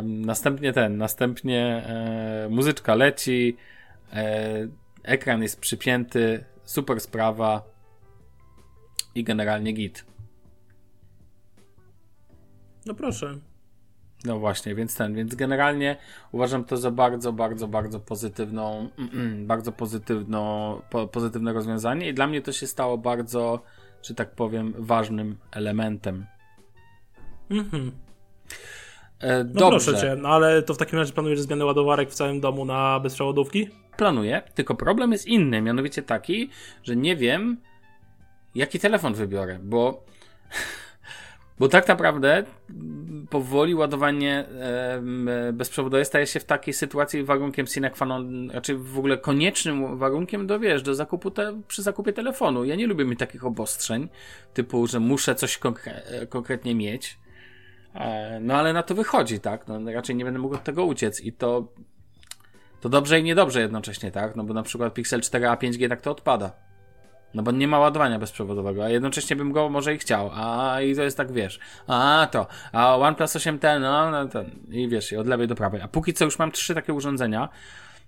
następnie ten, następnie e, muzyczka leci, e, ekran jest przypięty, super sprawa i generalnie git. No proszę. No właśnie, więc ten, więc generalnie uważam to za bardzo, bardzo, bardzo pozytywną, bardzo pozytywno, po, pozytywne rozwiązanie i dla mnie to się stało bardzo, że tak powiem, ważnym elementem. Mhm. E, no proszę cię, no ale to w takim razie planujesz zmianę ładowarek w całym domu na bezprzewodówki? Planuję, tylko problem jest inny, mianowicie taki, że nie wiem, jaki telefon wybiorę, bo bo tak naprawdę powoli ładowanie e, bezprzewodowe staje się w takiej sytuacji warunkiem sine qua non, raczej w ogóle koniecznym warunkiem do, wiesz, do zakupu te, przy zakupie telefonu. Ja nie lubię mieć takich obostrzeń, typu, że muszę coś konkre konkretnie mieć. E, no ale na to wychodzi, tak? No, raczej nie będę mógł od tego uciec i to to dobrze i niedobrze jednocześnie, tak? No bo na przykład Pixel 4a 5G tak to odpada. No bo nie ma ładowania bezprzewodowego, a jednocześnie bym go może i chciał. A i to jest tak, wiesz. A to, a OnePlus 8T, no, no ten. I wiesz, i od lewej do prawej. A póki co już mam trzy takie urządzenia,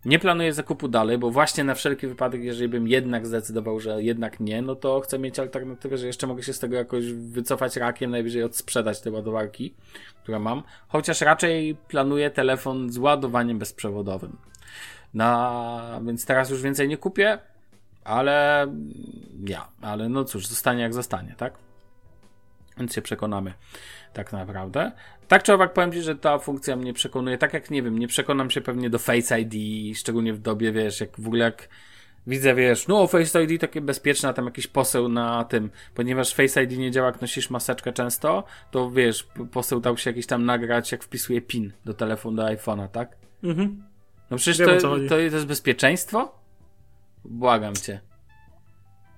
nie planuję zakupu dalej, bo właśnie na wszelki wypadek, jeżeli bym jednak zdecydował, że jednak nie, no to chcę mieć alternatywę, że jeszcze mogę się z tego jakoś wycofać rakiem, najwyżej odsprzedać te ładowarki, które mam. Chociaż raczej planuję telefon z ładowaniem bezprzewodowym. No, więc teraz już więcej nie kupię, ale ja, ale no cóż, zostanie jak zostanie, tak? Więc się przekonamy tak naprawdę. Tak czy owak powiem Ci, że ta funkcja mnie przekonuje, tak jak nie wiem, nie przekonam się pewnie do Face ID, szczególnie w dobie, wiesz, jak w ogóle jak widzę, wiesz, no Face ID takie bezpieczne, a tam jakiś poseł na tym, ponieważ Face ID nie działa, jak nosisz maseczkę często, to wiesz, poseł dał się jakiś tam nagrać, jak wpisuje PIN do telefonu, do iPhone'a, tak? Mhm. No przecież to, to, to jest bezpieczeństwo? Błagam Cię.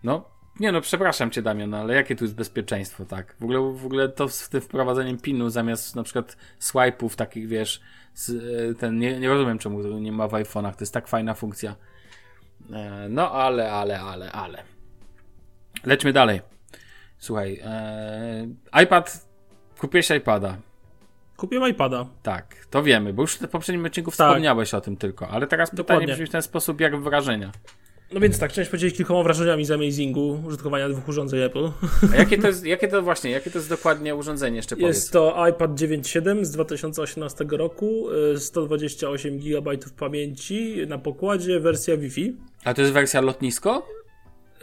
No, Nie no, przepraszam cię Damian, no, ale jakie tu jest bezpieczeństwo, tak? W ogóle, w ogóle to z tym wprowadzeniem pinu zamiast na przykład swipe'ów takich, wiesz, z, e, ten, nie, nie rozumiem czemu nie ma w iPhone'ach, to jest tak fajna funkcja. E, no ale, ale, ale, ale. Lećmy dalej. Słuchaj, e, iPad, kupiłeś iPada. Kupiłem iPada. Tak, to wiemy, bo już w poprzednim odcinku Tak. wspomniałeś o tym tylko, ale teraz pytanie Dokładnie. brzmi w ten sposób, jak wrażenia. No więc tak, chciałem podzielić kilkoma wrażeniami z Amazingu, użytkowania dwóch urządzeń Apple. A jakie to jest, jakie to właśnie, jakie to jest dokładnie urządzenie, jeszcze powiedz. Jest to iPad 9.7 z 2018 roku, y, 128 GB pamięci na pokładzie, wersja Wi-Fi, A to jest wersja lotnisko?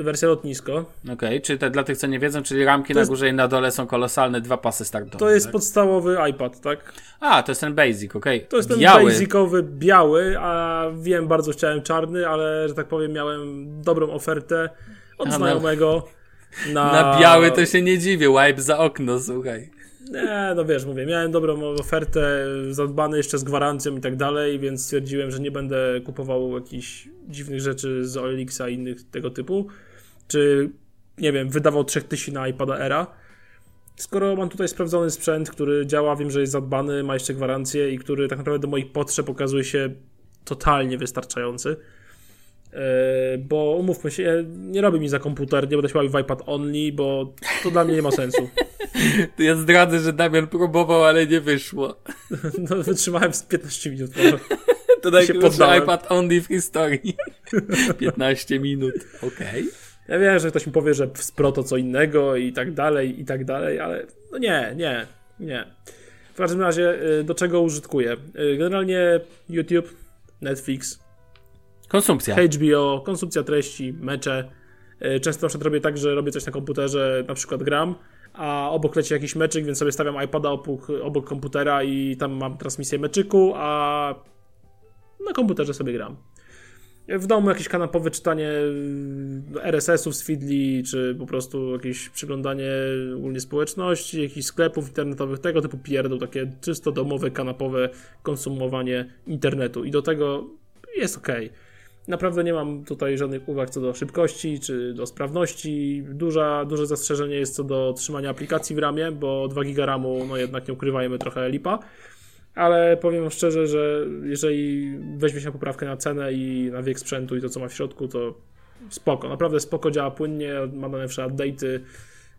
Wersja lotnisko. Okej, czy te, dla tych, co nie wiedzą, czyli ramki na górze i na dole są kolosalne, dwa pasy startowe. To jest tak? podstawowy iPad, tak? A, to jest ten basic, okej. To jest ten Biały. basicowy, biały, a wiem, bardzo chciałem czarny, ale, że tak powiem, miałem dobrą ofertę od A, znajomego na... Na biały to się nie dziwię, wipe za okno, słuchaj. Nie, no wiesz, mówię, miałem dobrą ofertę, zadbany jeszcze z gwarancją i tak dalej, więc stwierdziłem, że nie będę kupował jakichś dziwnych rzeczy z OLX-a i innych tego typu. Czy, nie wiem, wydawał 3000 na iPada Era. Skoro mam tutaj sprawdzony sprzęt, który działa, wiem, że jest zadbany, ma jeszcze gwarancję i który tak naprawdę do moich potrzeb okazuje się totalnie wystarczający. Yy, bo umówmy się, nie robi mi za komputer, nie będę się bawił w iPad only, bo to dla mnie nie ma sensu. To ja zdradzę, że Damian próbował, ale nie wyszło. No, wytrzymałem z 15 minut. może. To się najkrótszy iPad only w historii. 15 minut, okej. Ja wiem, że ktoś mi powie, że z Pro to co innego i tak dalej, i tak dalej, ale no nie, nie, nie. W każdym razie, y, do czego użytkuję? Y, Generalnie YouTube, Netflix, Konsumpcja. HBO, konsumpcja treści, mecze. Y, Często na przykład robię tak, że robię coś na komputerze, na przykład gram, a obok leci jakiś meczyk, więc sobie stawiam iPada obok, obok komputera i tam mam transmisję meczyku, a na komputerze sobie gram. W domu jakieś kanapowe czytanie y, RSS-ów z Feedly, czy po prostu jakieś przyglądanie ogólnie społeczności, jakichś sklepów internetowych, tego typu pierdół, takie czysto domowe, kanapowe konsumowanie internetu. I do tego jest ok. Naprawdę nie mam tutaj żadnych uwag co do szybkości czy do sprawności. Duża, duże zastrzeżenie jest co do trzymania aplikacji w ramie, bo 2 giga ramu, no jednak nie ukrywajmy, trochę lipa. Ale powiem szczerze, że jeżeli weźmie się poprawkę na cenę i na wiek sprzętu i to, co ma w środku, to spoko. Naprawdę spoko, działa płynnie, ma najnowsze update'y.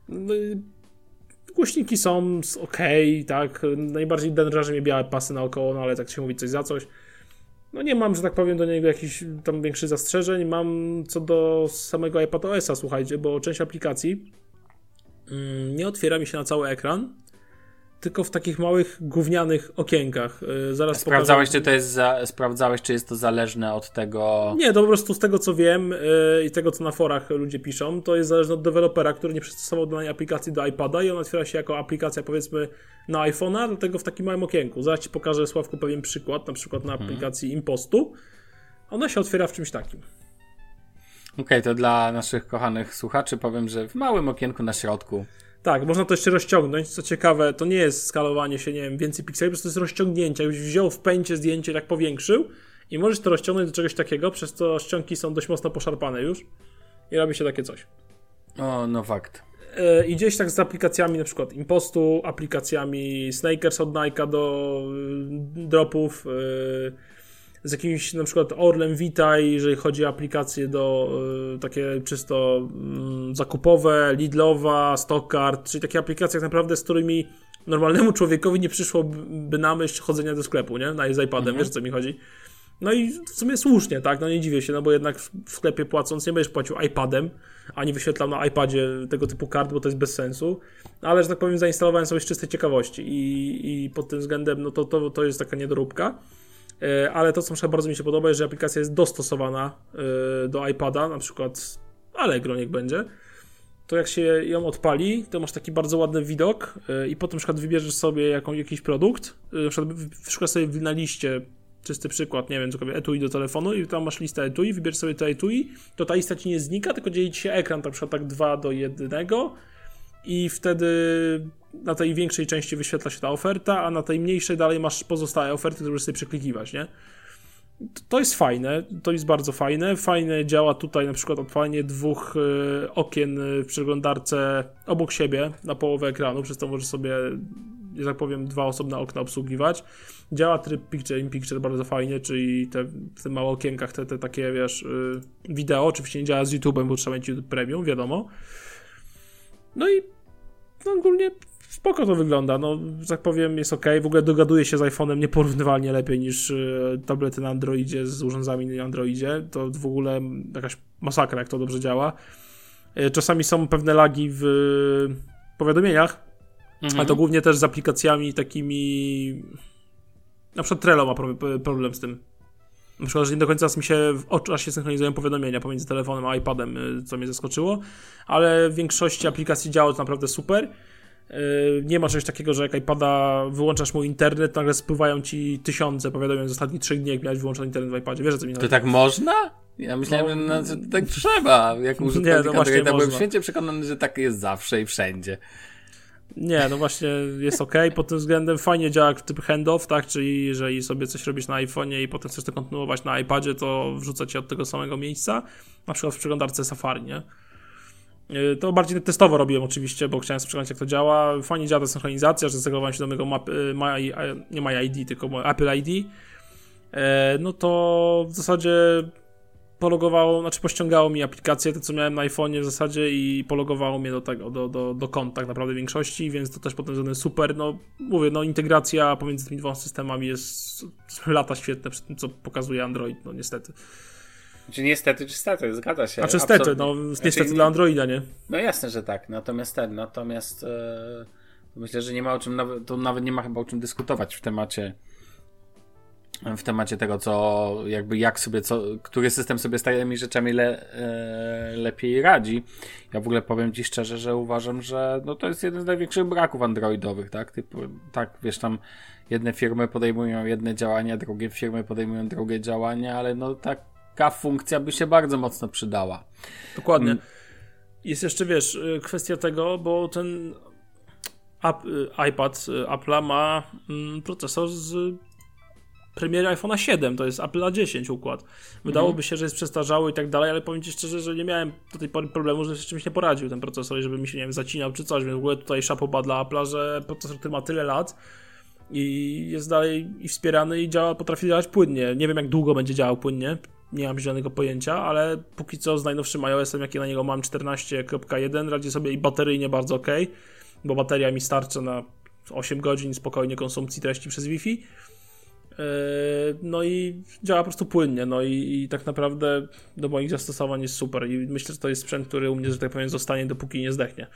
No Głośniki są ok, tak. Najbardziej denerżarzy mnie białe pasy naokoło, no ale tak się mówi coś za coś. No nie mam, że tak powiem, do niego jakichś tam większych zastrzeżeń. Mam co do samego iPad OS-a, słuchajcie, bo część aplikacji mm, nie otwiera mi się na cały ekran, tylko w takich małych, gównianych okienkach. Yy, zaraz Sprawdzałeś, pokażę- czy to jest za, sprawdzałeś, czy jest to zależne od tego. Nie, to po prostu z tego co wiem yy, i tego co na forach ludzie piszą, to jest zależne od dewelopera, który nie przystosował danej aplikacji do iPada i ona otwiera się jako aplikacja powiedzmy na iPhone'a, dlatego w takim małym okienku. Zaraz Ci pokażę Sławku pewien przykład, na przykład na aplikacji Impostu. Ona się otwiera w czymś takim. Okej, to dla naszych kochanych słuchaczy powiem, że w małym okienku na środku. Tak, można to jeszcze rozciągnąć. Co ciekawe, to nie jest skalowanie się, nie wiem, więcej pikseli, po prostu to jest rozciągnięcie. Jakbyś wziął w pęcie zdjęcie, tak powiększył i możesz to rozciągnąć do czegoś takiego, przez to ściągi są dość mocno poszarpane już i robi się takie coś. O, no fakt. E, I gdzieś tak z aplikacjami na przykład Impostu, aplikacjami Snakers od Nike'a do y, dropów, y, z jakimś na przykład Orlem Witaj, jeżeli chodzi o aplikacje do y, takie czysto mm, zakupowe, Lidlowa, Stockcard, czyli takie aplikacje tak naprawdę, z którymi normalnemu człowiekowi nie przyszłoby na myśl chodzenia do sklepu, nie? Na, z iPadem, wiesz o co mi chodzi? No i w sumie słusznie, tak? No nie dziwię się, no bo jednak w sklepie płacąc nie będziesz płacił iPadem, ani wyświetlał na iPadzie tego typu kart, bo to jest bez sensu. No ale, że tak powiem, zainstalowałem sobie z czystej ciekawości i, i pod tym względem, no to, to, to jest taka niedoróbka. E, Ale to, co przykład bardzo mi się podoba, jest, że aplikacja jest dostosowana e, do iPada, na przykład Allegro niech będzie. To jak się ją odpali, to masz taki bardzo ładny widok e, i potem na przykład wybierzesz sobie jaką, jakiś produkt, na przykład sobie na liście czysty przykład, nie wiem, cokolwiek, etui do telefonu i tam masz listę etui, wybierz sobie to etui, to ta lista ci nie znika, tylko dzieli ci się ekran, na przykład tak 2 do 1 i wtedy na tej większej części wyświetla się ta oferta, a na tej mniejszej dalej masz pozostałe oferty, które możesz sobie przeklikiwać, nie? to jest fajne, to jest bardzo fajne. Fajne działa tutaj na przykład odpalenie dwóch y, okien w przeglądarce obok siebie na połowę ekranu, przez to możesz sobie, że tak powiem, dwa osobne okna obsługiwać. Działa tryb Picture in Picture bardzo fajnie, czyli te, w tych małych okienkach te, te takie, wiesz, y, wideo. Oczywiście nie działa z YouTube'em, bo trzeba mieć YouTube Premium, wiadomo. No i no, ogólnie spoko to wygląda, no, że tak powiem, jest ok. W ogóle dogaduje się z iPhone'em nieporównywalnie lepiej niż e, tablety na Androidzie z urządzami na Androidzie. To w ogóle jakaś masakra, jak to dobrze działa. E, czasami są pewne lagi w powiadomieniach, mhm. ale to głównie też z aplikacjami takimi. Na przykład Trello ma problem z tym. Na przykład, że nie do końca mi się w oczach się synchronizują powiadomienia pomiędzy telefonem a iPadem, e, co mnie zaskoczyło, ale w większości aplikacji działa to naprawdę super. Yy, nie ma czegoś takiego, że jak iPada wyłączasz mu internet, nagle spływają ci tysiące powiadomień z ostatnich trzech dni, jak miałeś wyłączony internet w iPadzie. Wiesz, co mi? To tak można? Ja myślałem, no, że tak trzeba. Jak użytkownik nie, no Androida byłem święcie przekonany, że tak jest zawsze i wszędzie. Nie, no właśnie jest ok. Pod tym względem fajnie działa typ handoff, tak? Czyli jeżeli sobie coś robisz na iPhone'ie i potem chcesz to kontynuować na iPadzie, to wrzuca ci od tego samego miejsca. Na przykład w przeglądarce Safari, nie? Y, to bardziej testowo robiłem oczywiście, bo chciałem sprawdzić jak to działa. Fajnie działa ta synchronizacja, że zagrałem się do mojego map, y, my, nie My ID, tylko Apple ID. No to w zasadzie pologowało, znaczy pościągało mi aplikację, to co miałem na iPhone'ie w zasadzie i pologowało mnie do tego, do, do, do kont tak naprawdę większości, więc to też potem względem super, no mówię, no integracja pomiędzy tymi dwoma systemami jest lata świetne przy tym, co pokazuje Android, no niestety. Czy niestety, czy stety, zgadza się. Znaczy stety, no niestety znaczy, dla Androida, nie? No jasne, że tak, natomiast ten, natomiast e, myślę, że nie ma o czym, nawet, to nawet nie ma chyba o czym dyskutować w temacie w temacie tego, co jakby jak sobie, co, który system sobie z tymi rzeczami le, e, lepiej radzi. Ja w ogóle powiem Ci szczerze, że uważam, że no to jest jeden z największych braków androidowych, tak? Typu, tak, wiesz, tam jedne firmy podejmują jedne działania, drugie firmy podejmują drugie działania, ale no tak taka funkcja by się bardzo mocno przydała. Dokładnie. Mm. Jest jeszcze, wiesz, y, kwestia tego, bo ten y, iPad y, Apple'a ma mm, procesor z premiery iPhone'a 7, to jest Apple A10 układ. Wydałoby mhm. się, że jest przestarzały i tak dalej, ale powiem Ci szczerze, że nie miałem do tej pory problemu, że z czymś nie poradził ten procesor żeby mi się, nie wiem, zacinał czy coś, więc w ogóle tutaj szapoba dla Apple'a, że procesor, który ma tyle lat i jest dalej i wspierany i działa, potrafi działać płynnie. Nie wiem, jak długo będzie działał płynnie, nie mam żadnego pojęcia, ale póki co z najnowszym iOS-em, jaki na niego mam 14.1, radzi sobie i bateryjnie bardzo ok, bo bateria mi starcza na 8 godzin spokojnie konsumpcji treści przez Wi-Fi. Yy, no i działa po prostu płynnie, no i, i, tak naprawdę do moich zastosowań jest super i myślę, że to jest sprzęt, który u mnie, że tak powiem, zostanie dopóki nie zdechnie.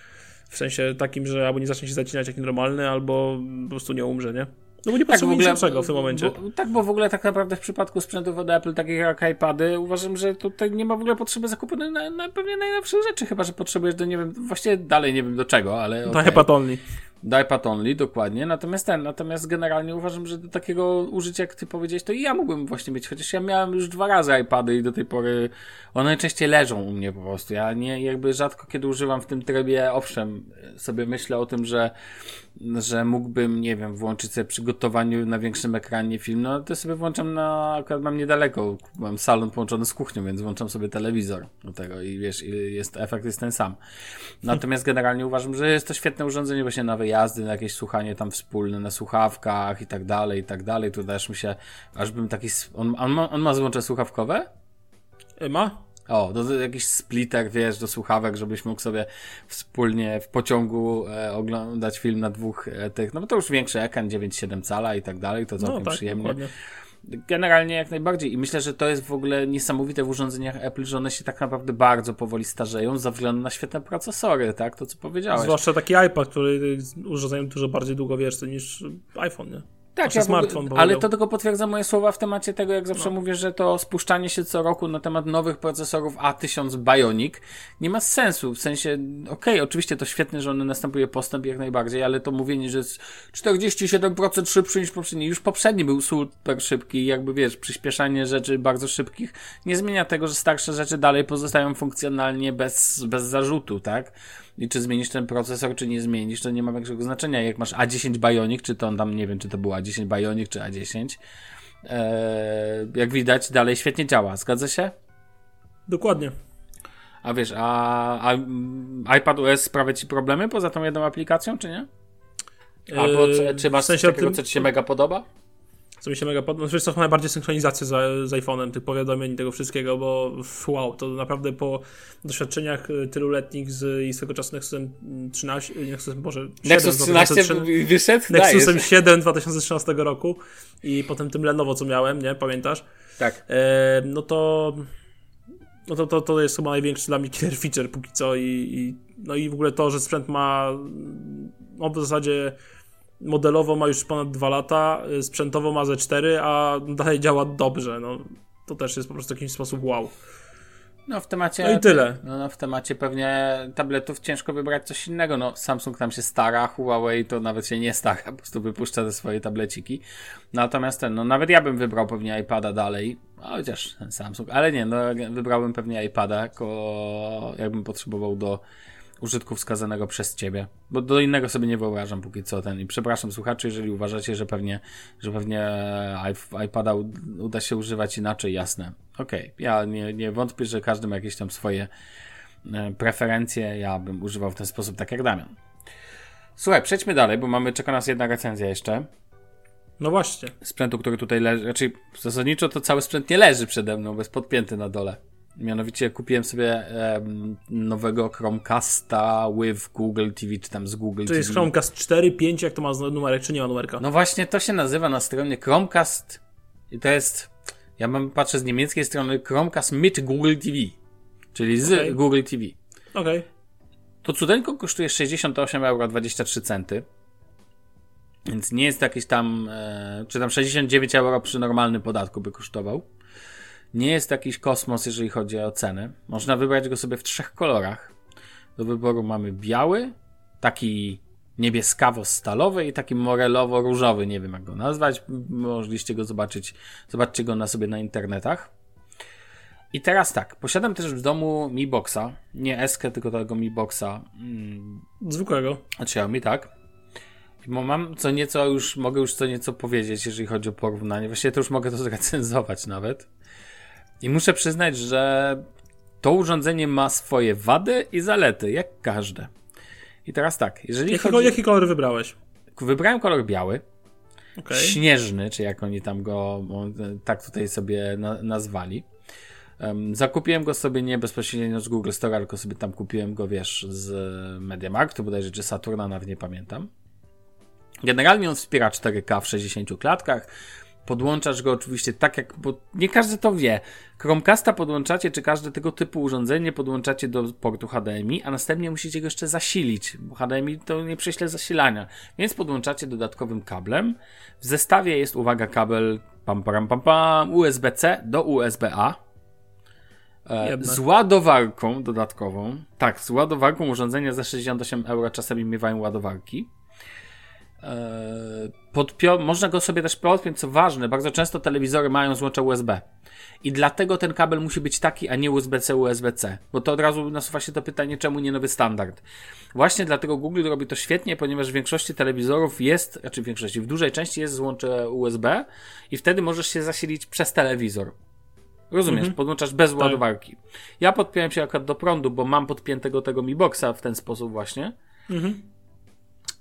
W sensie takim, że albo nie zacznie się zacinać jak normalny, albo po prostu nie umrze, nie? No bo nie tak, potrzebuje niczego w tym momencie. Bo, tak, bo w ogóle tak naprawdę w przypadku sprzętów od Apple, takich jak iPady, uważam, że tutaj nie ma w ogóle potrzeby zakupu na, na pewnie najnowszych rzeczy, chyba, że potrzebujesz do, nie wiem, właściwie dalej nie wiem do czego, ale okay. iPad only. Do iPad only, dokładnie. Natomiast ten, natomiast generalnie uważam, że do takiego użycia, jak ty powiedziałeś, to i ja mógłbym właśnie mieć, chociaż ja miałem już dwa razy iPady i do tej pory one najczęściej leżą u mnie po prostu. Ja nie, jakby rzadko kiedy używam w tym trybie, owszem, sobie myślę o tym, że że mógłbym, nie wiem, włączyć sobie przygotowaniu na większym ekranie film, no to sobie włączam na, akurat mam niedaleko, mam salon połączony z kuchnią, więc włączam sobie telewizor do tego i wiesz, jest, efekt jest ten sam. Natomiast generalnie uważam, że jest to świetne urządzenie właśnie na wyjazdy, na jakieś słuchanie tam wspólne, na słuchawkach i tak dalej, i tak dalej. Tu też mi się, aż bym taki, on, on, ma, on ma złącze słuchawkowe? Ma? O, do, do jakiś splitter, wiesz, do słuchawek, żebyś mógł sobie wspólnie w pociągu e, oglądać film na dwóch e, tych, no bo to już większy ekran, 9,7 cala i tak dalej, to całkiem no, tak, przyjemnie. Dokładnie. Generalnie jak najbardziej i myślę, że to jest w ogóle niesamowite w urządzeniach Apple, że one się tak naprawdę bardzo powoli starzeją ze względu na świetne procesory, tak? To co powiedziałeś. Zwłaszcza taki iPad, który urządzeniem dużo bardziej długowieczny niż iPhone, nie? Tak, ja smartfon ale to tylko potwierdza moje słowa w temacie tego, jak zawsze no. mówię, że to spuszczanie się co roku na temat nowych procesorów A1000 Bionic nie ma sensu. W sensie, okej, okay, oczywiście to świetne, że one następuje postęp jak najbardziej, ale to mówienie, że jest 47% szybszy niż poprzedni. Już poprzedni był super szybki, jakby wiesz, przyspieszanie rzeczy bardzo szybkich nie zmienia tego, że starsze rzeczy dalej pozostają funkcjonalnie bez, bez zarzutu, tak? I czy zmienisz ten procesor, czy nie zmienisz, to nie ma większego znaczenia. Jak masz A10 Bionic, czy to on tam, nie wiem, czy to był A10 Bionic, czy A10, e, jak widać, dalej świetnie działa. Zgadza się? Dokładnie. A wiesz, a, a iPad OS sprawia ci problemy poza tą jedną aplikacją, czy nie? Albo czy, czy masz w sensie takiego, tym, co ci się mega podoba? Co mi się mega podoba. Znaczy, to najbardziej synchronizację z, z iPhone'em, tych powiadomień i tego wszystkiego, bo wow, to naprawdę po doświadczeniach y, tyluletnich z i swego czasu Nexusem 13, Nexusem, Boże, 7, Nexus 13 wyszedł? Nexusem 7 2013 roku i potem tym Lenovo, co miałem, nie? Pamiętasz? Tak. E, no to no to, to, to jest chyba największy dla mnie killer feature póki co i, i no i w ogóle to, że sprzęt ma no w zasadzie modelowo ma już ponad 2 lata, y, sprzętowo ma ze 4, a dalej działa dobrze. No, to też jest po prostu w jakiś sposób wow. No w temacie. No i tyle. No, no, w temacie pewnie tabletów ciężko wybrać coś innego. No Samsung tam się stara, Huawei to nawet się nie stara, po prostu wypuszcza te swoje tableciki. Natomiast ten, no nawet ja bym wybrał pewnie iPada dalej, chociaż ten Samsung, ale nie, no wybrałbym pewnie iPada, jako jakbym potrzebował do użytku wskazanego przez ciebie. Bo do innego sobie nie wyobrażam póki co ten. I przepraszam słuchaczy, jeżeli uważacie, że pewnie, że pewnie iPada uda się używać inaczej, jasne. Okej, okay. ja nie, nie wątpię, że każdy ma jakieś tam swoje e, preferencje. Ja bym używał w ten sposób, tak jak Damian. Słuchaj, przejdźmy dalej, bo mamy, czeka nas jedna recenzja jeszcze. No właśnie. Sprzętu, który tutaj leży, raczej zasadniczo to cały sprzęt nie leży przede mną, bez podpięty na dole. Mianowicie kupiłem sobie um, nowego Chromecasta with Google TV, czy tam z Google to TV. To jest Chromecast 4, 5, jak to ma numerek, czy nie ma numerka? No właśnie, to się nazywa na stronie Chromecast i to jest, ja mam, patrzę z niemieckiej strony, Chromecast mit Google TV, czyli z okay. Google TV. Okej. Okay. To cudeńko kosztuje 68,23 euro, więc nie jest jakieś tam, e, czy tam 69 euro przy normalnym podatku by kosztował. Nie jest jakiś kosmos, jeżeli chodzi o cenę. Można wybrać go sobie w trzech kolorach. Do wyboru mamy biały, taki niebieskawo-stalowy i taki morelowo-różowy. Nie wiem, jak go nazwać. Mogliście go zobaczyć. Zobaczcie go na sobie na internetach. I teraz tak, posiadam też w domu Mi Boxa. Nie Eskę, tylko tego Mi Boxa. Mm. Zwykłego. Xiaomi, tak. I mam co nieco już, mogę już co nieco powiedzieć, jeżeli chodzi o porównanie. Właściwie to już mogę to zrecenzować nawet. I muszę przyznać, że to urządzenie ma swoje wady i zalety, jak każde. I teraz tak, jeżeli jaki, chodzi... Jaki kolor wybrałeś? Wybrałem kolor biały. Okay. Śnieżny, czy jak oni tam go tak tutaj sobie na, nazwali. Um, zakupiłem go sobie nie bezpośrednio z Google Store, tylko sobie tam kupiłem go, wiesz, z MediaMarktu bodajże, czy Saturna, nawet nie pamiętam. Generalnie on wspiera 4K w 60 klatkach, Podłączasz go oczywiście tak jak, bo nie każdy to wie. Chromecasta podłączacie, czy każde tego typu urządzenie podłączacie do portu HDMI, a następnie musicie go jeszcze zasilić, bo HDMI to nie prześle zasilania. Więc podłączacie dodatkowym kablem. W zestawie jest, uwaga, kabel pam, pam, pam, pam, USB-C do USB-A. E, z ładowarką dodatkową. Tak, z ładowarką urządzenia za 68 euro czasami miewają ładowarki. Podpio- można go sobie też podpiąć, co ważne, bardzo często telewizory mają złącze USB. I dlatego ten kabel musi być taki, a nie USB-C, USB-C. Bo to od razu nasuwa się to pytanie, czemu nie nowy standard. Właśnie dlatego Google robi to świetnie, ponieważ w większości telewizorów jest, znaczy w większości, w dużej części jest złącze USB i wtedy możesz się zasilić przez telewizor. Rozumiesz, mhm. podłączasz bez tak. ładowarki. Ja podpiąłem się akurat do prądu, bo mam podpiętego tego Mi Boxa w ten sposób właśnie. Mhm.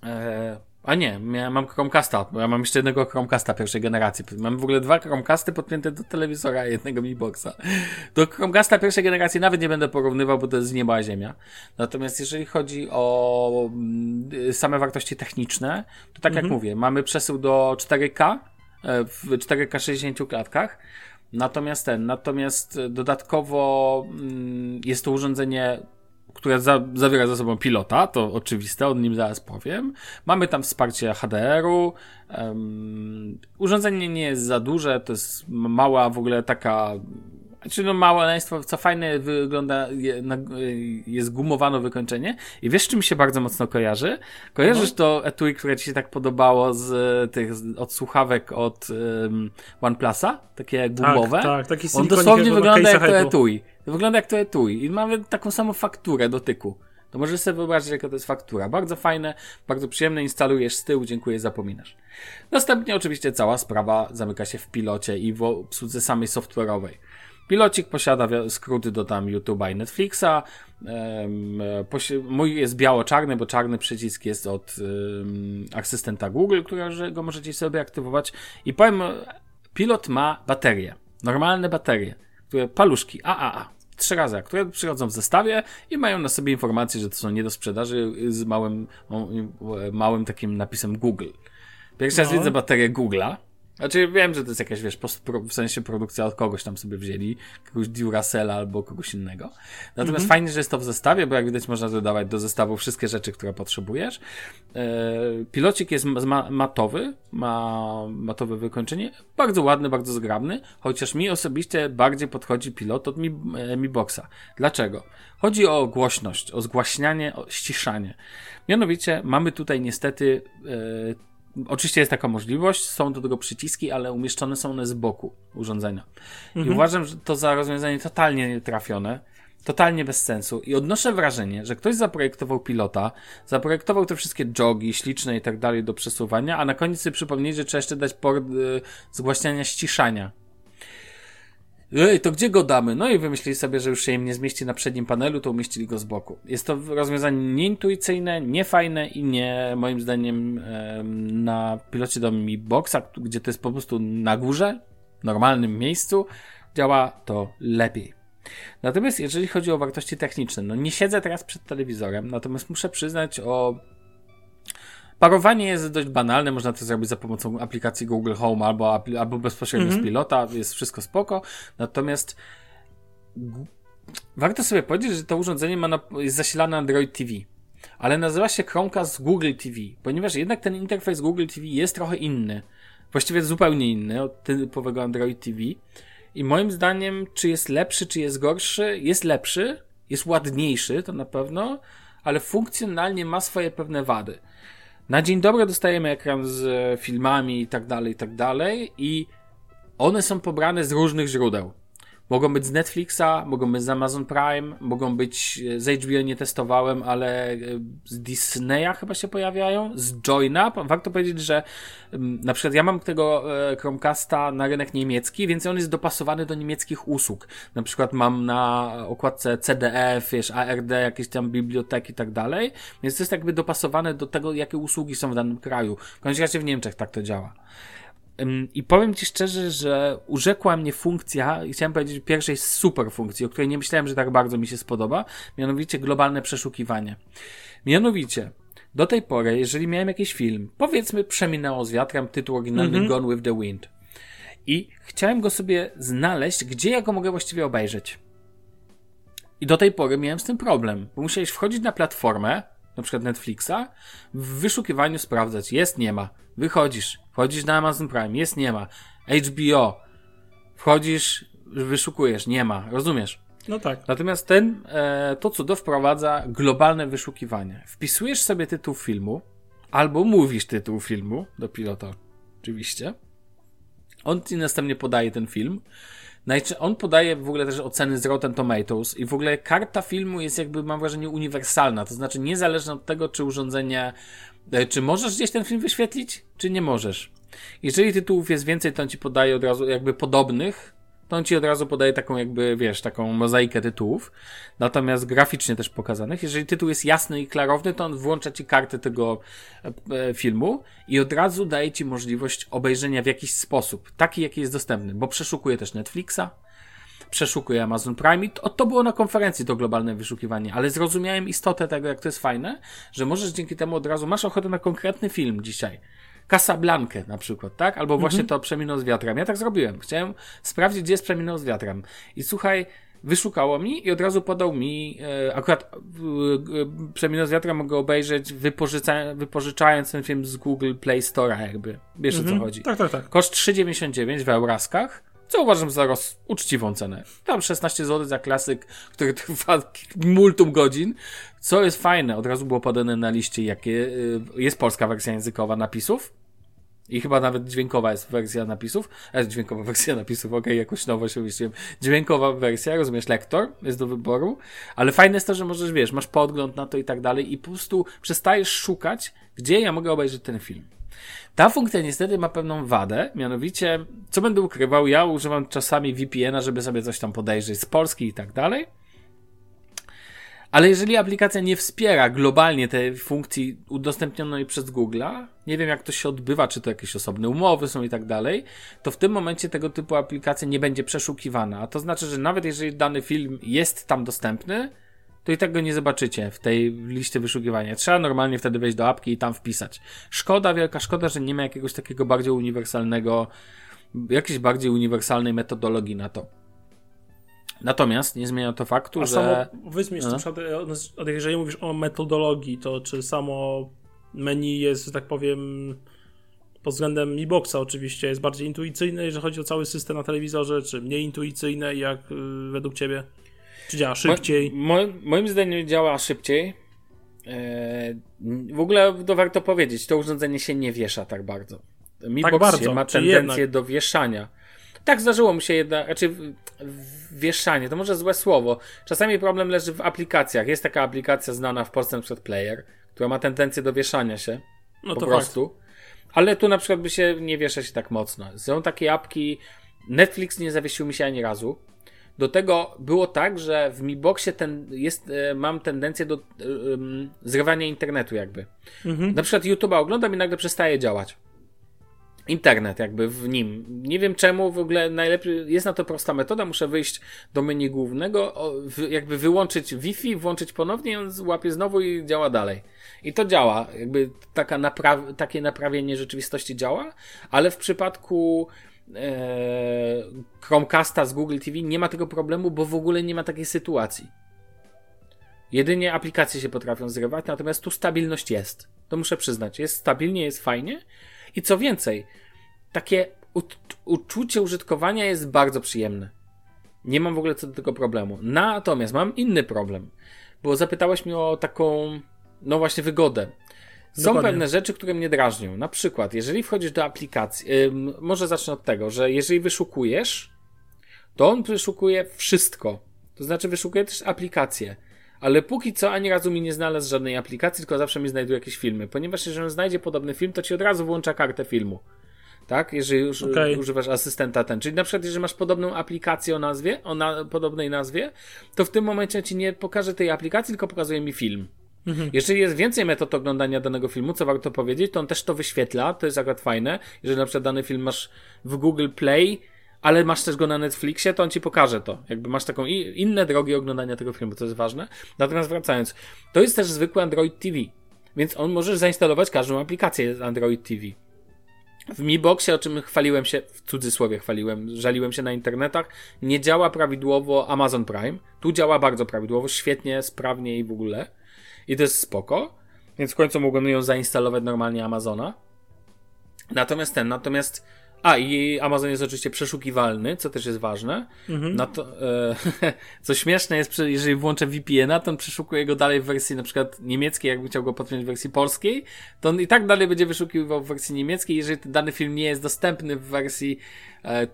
E a nie, ja mam Chromecasta, bo ja mam jeszcze jednego Chromecasta pierwszej generacji. Mam w ogóle dwa Chromecasty podpięte do telewizora i jednego Mi Boxa. Do Chromecasta pierwszej generacji nawet nie będę porównywał, bo to jest z nieba ziemia. Natomiast jeżeli chodzi o mm, same wartości techniczne, to tak mhm. jak mówię, mamy przesył do 4K e, w 4K 60 klatkach. Natomiast ten, natomiast dodatkowo mm, jest to urządzenie które za, zawiera ze sobą pilota, to oczywiste, o nim zaraz powiem. Mamy tam wsparcie HDR-u. Um, urządzenie nie jest za duże, to jest mała w ogóle taka znaczy no maleństwo, co fajne wygląda, jest gumowane wykończenie i wiesz czym się bardzo mocno kojarzy? Kojarzysz no. to etui, które ci się tak podobało z tych od słuchawek od um, OnePlusa? Takie tak, gumowe? Tak, tak, taki On dosłownie wygląda jak to etui. Wygląda jak to etui i mamy taką samą fakturę dotyku. to możesz sobie wyobrazić, jaka to jest faktura. Bardzo fajne, bardzo przyjemne, instalujesz z tyłu, dziękuję, zapominasz. Następnie oczywiście cała sprawa zamyka się w pilocie i w obsłudze samej software'owej. Pilocik posiada skróty do tam YouTube'a i Netflixa. Mój jest biało-czarny, bo czarny przycisk jest od asystenta Google, którego możecie sobie aktywować. I powiem, pilot ma baterie, normalne baterie, które paluszki AAA, trzy razy, które przychodzą w zestawie i mają na sobie informację, że to są nie do sprzedaży z małym, małym takim napisem Google. Pierwszy raz no. widzę baterię Google'a, znaczy wiem, że to jest jakaś, wiesz, w sensie produkcja od kogoś tam sobie wzięli, kogoś Duracella albo kogoś innego. Natomiast mm -hmm. fajnie, że jest to w zestawie, bo jak widać można dodawać do zestawu wszystkie rzeczy, które potrzebujesz. E, pilocik jest ma matowy, ma matowe wykończenie, bardzo ładny, bardzo zgrabny, chociaż mi osobiście bardziej podchodzi pilot od Mi, e, Mi Boxa. Dlaczego? Chodzi o głośność, o zgłaśnianie, o ściszanie. Mianowicie mamy tutaj niestety e, Oczywiście jest taka możliwość, są do tego przyciski, ale umieszczone są one z boku urządzenia. Mhm. I uważam, że to za rozwiązanie totalnie nietrafione, totalnie bez sensu. I odnoszę wrażenie, że ktoś zaprojektował pilota, zaprojektował te wszystkie jogi śliczne i tak dalej do przesuwania, a na koniec sobie przypomnieć, że trzeba jeszcze dać port y, zgłaśniania ściszania Ej, to gdzie go damy? No i wymyślili sobie, że już się im nie zmieści na przednim panelu, to umieścili go z boku. Jest to rozwiązanie nieintuicyjne, niefajne i nie, moim zdaniem, na pilocie do Mi Boxa, gdzie to jest po prostu na górze, normalnym miejscu, działa to lepiej. Natomiast jeżeli chodzi o wartości techniczne, no nie siedzę teraz przed telewizorem, natomiast muszę przyznać o Parowanie jest dość banalne, można to zrobić za pomocą aplikacji Google Home albo, albo bezpośrednio mm -hmm. z pilota, jest wszystko spoko. Natomiast warto sobie powiedzieć, że to urządzenie ma na, jest zasilane Android TV, ale nazywa się Chromecast z Google TV, ponieważ jednak ten interfejs Google TV jest trochę inny. Właściwie zupełnie inny od typowego Android TV. I moim zdaniem, czy jest lepszy, czy jest gorszy, jest lepszy, jest ładniejszy, to na pewno, ale funkcjonalnie ma swoje pewne wady. Na dzień dobry dostajemy ekran z e, filmami i tak dalej, i tak dalej i one są pobrane z różnych źródeł. Mogą być z Netflixa, mogą być z Amazon Prime, mogą być e, z HBO nie testowałem, ale e, z Disneya chyba się pojawiają, z Joina. Warto powiedzieć, że mm, na przykład ja mam tego e, Chromecasta na rynek niemiecki, więc on jest dopasowany do niemieckich usług. Na przykład mam na okładce CDF, wiesz, ARD, jakieś tam biblioteki i tak dalej, więc to jest jakby dopasowane do tego, jakie usługi są w danym kraju. W końcu w Niemczech tak to działa. I powiem Ci szczerze, że urzekła mnie funkcja, i chciałem powiedzieć pierwszej super funkcji, o której nie myślałem, że tak bardzo mi się spodoba, mianowicie globalne przeszukiwanie. Mianowicie, do tej pory, jeżeli miałem jakiś film, powiedzmy Przeminęło z wiatrem, tytuł oryginalny -hmm. Gone with the Wind, i chciałem go sobie znaleźć, gdzie ja go mogę właściwie obejrzeć. I do tej pory miałem z tym problem, bo musiałeś wchodzić na platformę, na przykład Netflixa, w wyszukiwaniu sprawdzać, jest, nie ma. Wychodzisz, wchodzisz na Amazon Prime, jest, nie ma. HBO, wchodzisz, wyszukujesz, nie ma. Rozumiesz? No tak. Natomiast ten, e, to cudo wprowadza globalne wyszukiwanie. Wpisujesz sobie tytuł filmu, albo mówisz tytuł filmu do pilota, oczywiście. On ci następnie podaje ten film on podaje w ogóle też oceny z Rotten Tomatoes i w ogóle karta filmu jest jakby, mam wrażenie, uniwersalna. To znaczy niezależna od tego, czy urządzenie, e, czy możesz gdzieś ten film wyświetlić, czy nie możesz. Jeżeli tytułów jest więcej, to on ci podaje od razu jakby podobnych, to on ci od razu podaje taką jakby, wiesz, taką mozaikę tytułów, natomiast graficznie też pokazanych. Jeżeli tytuł jest jasny i klarowny, to on włącza ci kartę tego e, filmu i od razu daje ci możliwość obejrzenia w jakiś sposób, taki jaki jest dostępny, bo przeszukuje też Netflixa, przeszukuje Amazon Prime i to, to było na konferencji to globalne wyszukiwanie, ale zrozumiałem istotę tego, jak to jest fajne, że możesz dzięki temu od razu, masz ochotę na konkretny film dzisiaj, Casablankę na przykład, tak? Albo właśnie mhm. to Przeminął z wiatrem. Ja tak zrobiłem. Chciałem sprawdzić, gdzie jest Przeminął z wiatrem. I słuchaj, wyszukało mi i od razu podał mi, e, akurat e, e, Przeminął z wiatrem mogę obejrzeć wypożycza, wypożyczając ten film z Google Play Store jakby. Wiesz mhm. o co mhm. chodzi. Tak, tak, tak. Koszt 3,99 w Euraskach co uważam za roz... uczciwą cenę. Tam 16 zł za klasyk, który trwa multum godzin, co jest fajne, od razu było podane na liście, jakie y, jest polska wersja językowa napisów. I chyba nawet dźwiękowa jest wersja napisów. E, dźwiękowa wersja napisów, okej, okay, jakoś nowo się wymyśliłem. Dźwiękowa wersja, rozumiesz, lektor jest do wyboru. Ale fajne jest to, że możesz, wiesz, masz podgląd na to i tak dalej i po prostu przestajesz szukać, gdzie ja mogę obejrzeć ten film. Ta funkcja niestety ma pewną wadę, mianowicie, co będę ukrywał, ja używam czasami VPN-a, żeby sobie coś tam podejrzeć z Polski i tak dalej. Ale jeżeli aplikacja nie wspiera globalnie tej funkcji udostępnionej przez Google'a, nie wiem jak to się odbywa, czy to jakieś osobne umowy są i tak dalej, to w tym momencie tego typu aplikacja nie będzie przeszukiwana. A to znaczy, że nawet jeżeli dany film jest tam dostępny, to i tak go nie zobaczycie w tej liście wyszukiwania. Trzeba normalnie wtedy wejść do apki i tam wpisać. Szkoda, wielka szkoda, że nie ma jakiegoś takiego bardziej uniwersalnego, jakiejś bardziej uniwersalnej metodologii na to. Natomiast nie zmienia to faktu, A że. Samo, wyzmiesz na przykład, jeżeli mówisz o metodologii, to czy samo menu jest, że tak powiem, pod względem Mi Boxa oczywiście jest bardziej intuicyjne, jeżeli chodzi o cały system na telewizorze, czy mniej intuicyjne, jak y, według Ciebie? Czy działa szybciej? Mo, moim zdaniem działa szybciej. E, w ogóle to warto powiedzieć, to urządzenie się nie wiesza tak bardzo. Mi tak bardzo, ma tendencję jednak... do wieszania. Tak zdarzyło mi się jedna, znaczy wieszanie, to może złe słowo. Czasami problem leży w aplikacjach. Jest taka aplikacja znana w Polsce, przed Player, która ma tendencję do wieszania się. No po prostu. Fakt. Ale tu na przykład by się nie wiesza się tak mocno. Są takie apki. Netflix nie zawiesił mi się ani razu. Do tego było tak, że w Mi Boxie ten jest, e, mam tendencję do um, zrywania internetu jakby. Mhm. Na przykład YouTube'a oglądam i nagle przestaje działać internet jakby w nim. Nie wiem czemu w ogóle najlepiej, jest na to prosta metoda, muszę wyjść do menu głównego, jakby wyłączyć Wi-Fi, włączyć ponownie, on łapie znowu i działa dalej. I to działa, jakby taka napraw takie naprawienie rzeczywistości działa, ale w przypadku Chromecasta z Google TV nie ma tego problemu, bo w ogóle nie ma takiej sytuacji. Jedynie aplikacje się potrafią zrywać, natomiast tu stabilność jest. To muszę przyznać. Jest stabilnie, jest fajnie. I co więcej, takie uczucie użytkowania jest bardzo przyjemne. Nie mam w ogóle co do tego problemu. Natomiast mam inny problem, bo zapytałeś mnie o taką, no właśnie, wygodę. Są pewne rzeczy, które mnie drażnią. Na przykład, jeżeli wchodzisz do aplikacji, yy, może zacznę od tego, że jeżeli wyszukujesz, to on wyszukuje wszystko. To znaczy, wyszukuje też aplikacje ale póki co ani razu mi nie znalazł żadnej aplikacji, tylko zawsze mi znajduje jakieś filmy. Ponieważ jeżeli on znajdzie podobny film, to ci od razu włącza kartę filmu. Tak? Jeżeli już okay. używasz asystenta ten. Czyli na przykład, jeżeli masz podobną aplikację o nazwie, o na, podobnej nazwie, to w tym momencie ci nie pokaże tej aplikacji, tylko pokazuje mi film. Mhm. Jeżeli jest więcej metod oglądania danego filmu, co warto powiedzieć, to on też to wyświetla, to jest akurat fajne. Jeżeli na przykład dany film masz w Google Play, ale masz też go na Netflixie, to on ci pokaże to. Jakby masz taką inne drogi oglądania tego filmu, to jest ważne. Natomiast wracając, to jest też zwykły Android TV, więc on możesz zainstalować każdą aplikację z Android TV. W Mi Boxie, o czym chwaliłem się, w cudzysłowie chwaliłem, żaliłem się na internetach, nie działa prawidłowo Amazon Prime. Tu działa bardzo prawidłowo, świetnie, sprawnie i w ogóle. I to jest spoko. Więc w końcu mogłem ją zainstalować normalnie Amazona. Natomiast ten, natomiast a, i Amazon jest oczywiście przeszukiwalny, co też jest ważne. Mhm. No to, e, co śmieszne jest, jeżeli włączę VPN-a, to on przeszukuje go dalej w wersji na przykład niemieckiej, jakby chciał go podpiąć w wersji polskiej, to on i tak dalej będzie wyszukiwał w wersji niemieckiej. Jeżeli ten dany film nie jest dostępny w wersji e,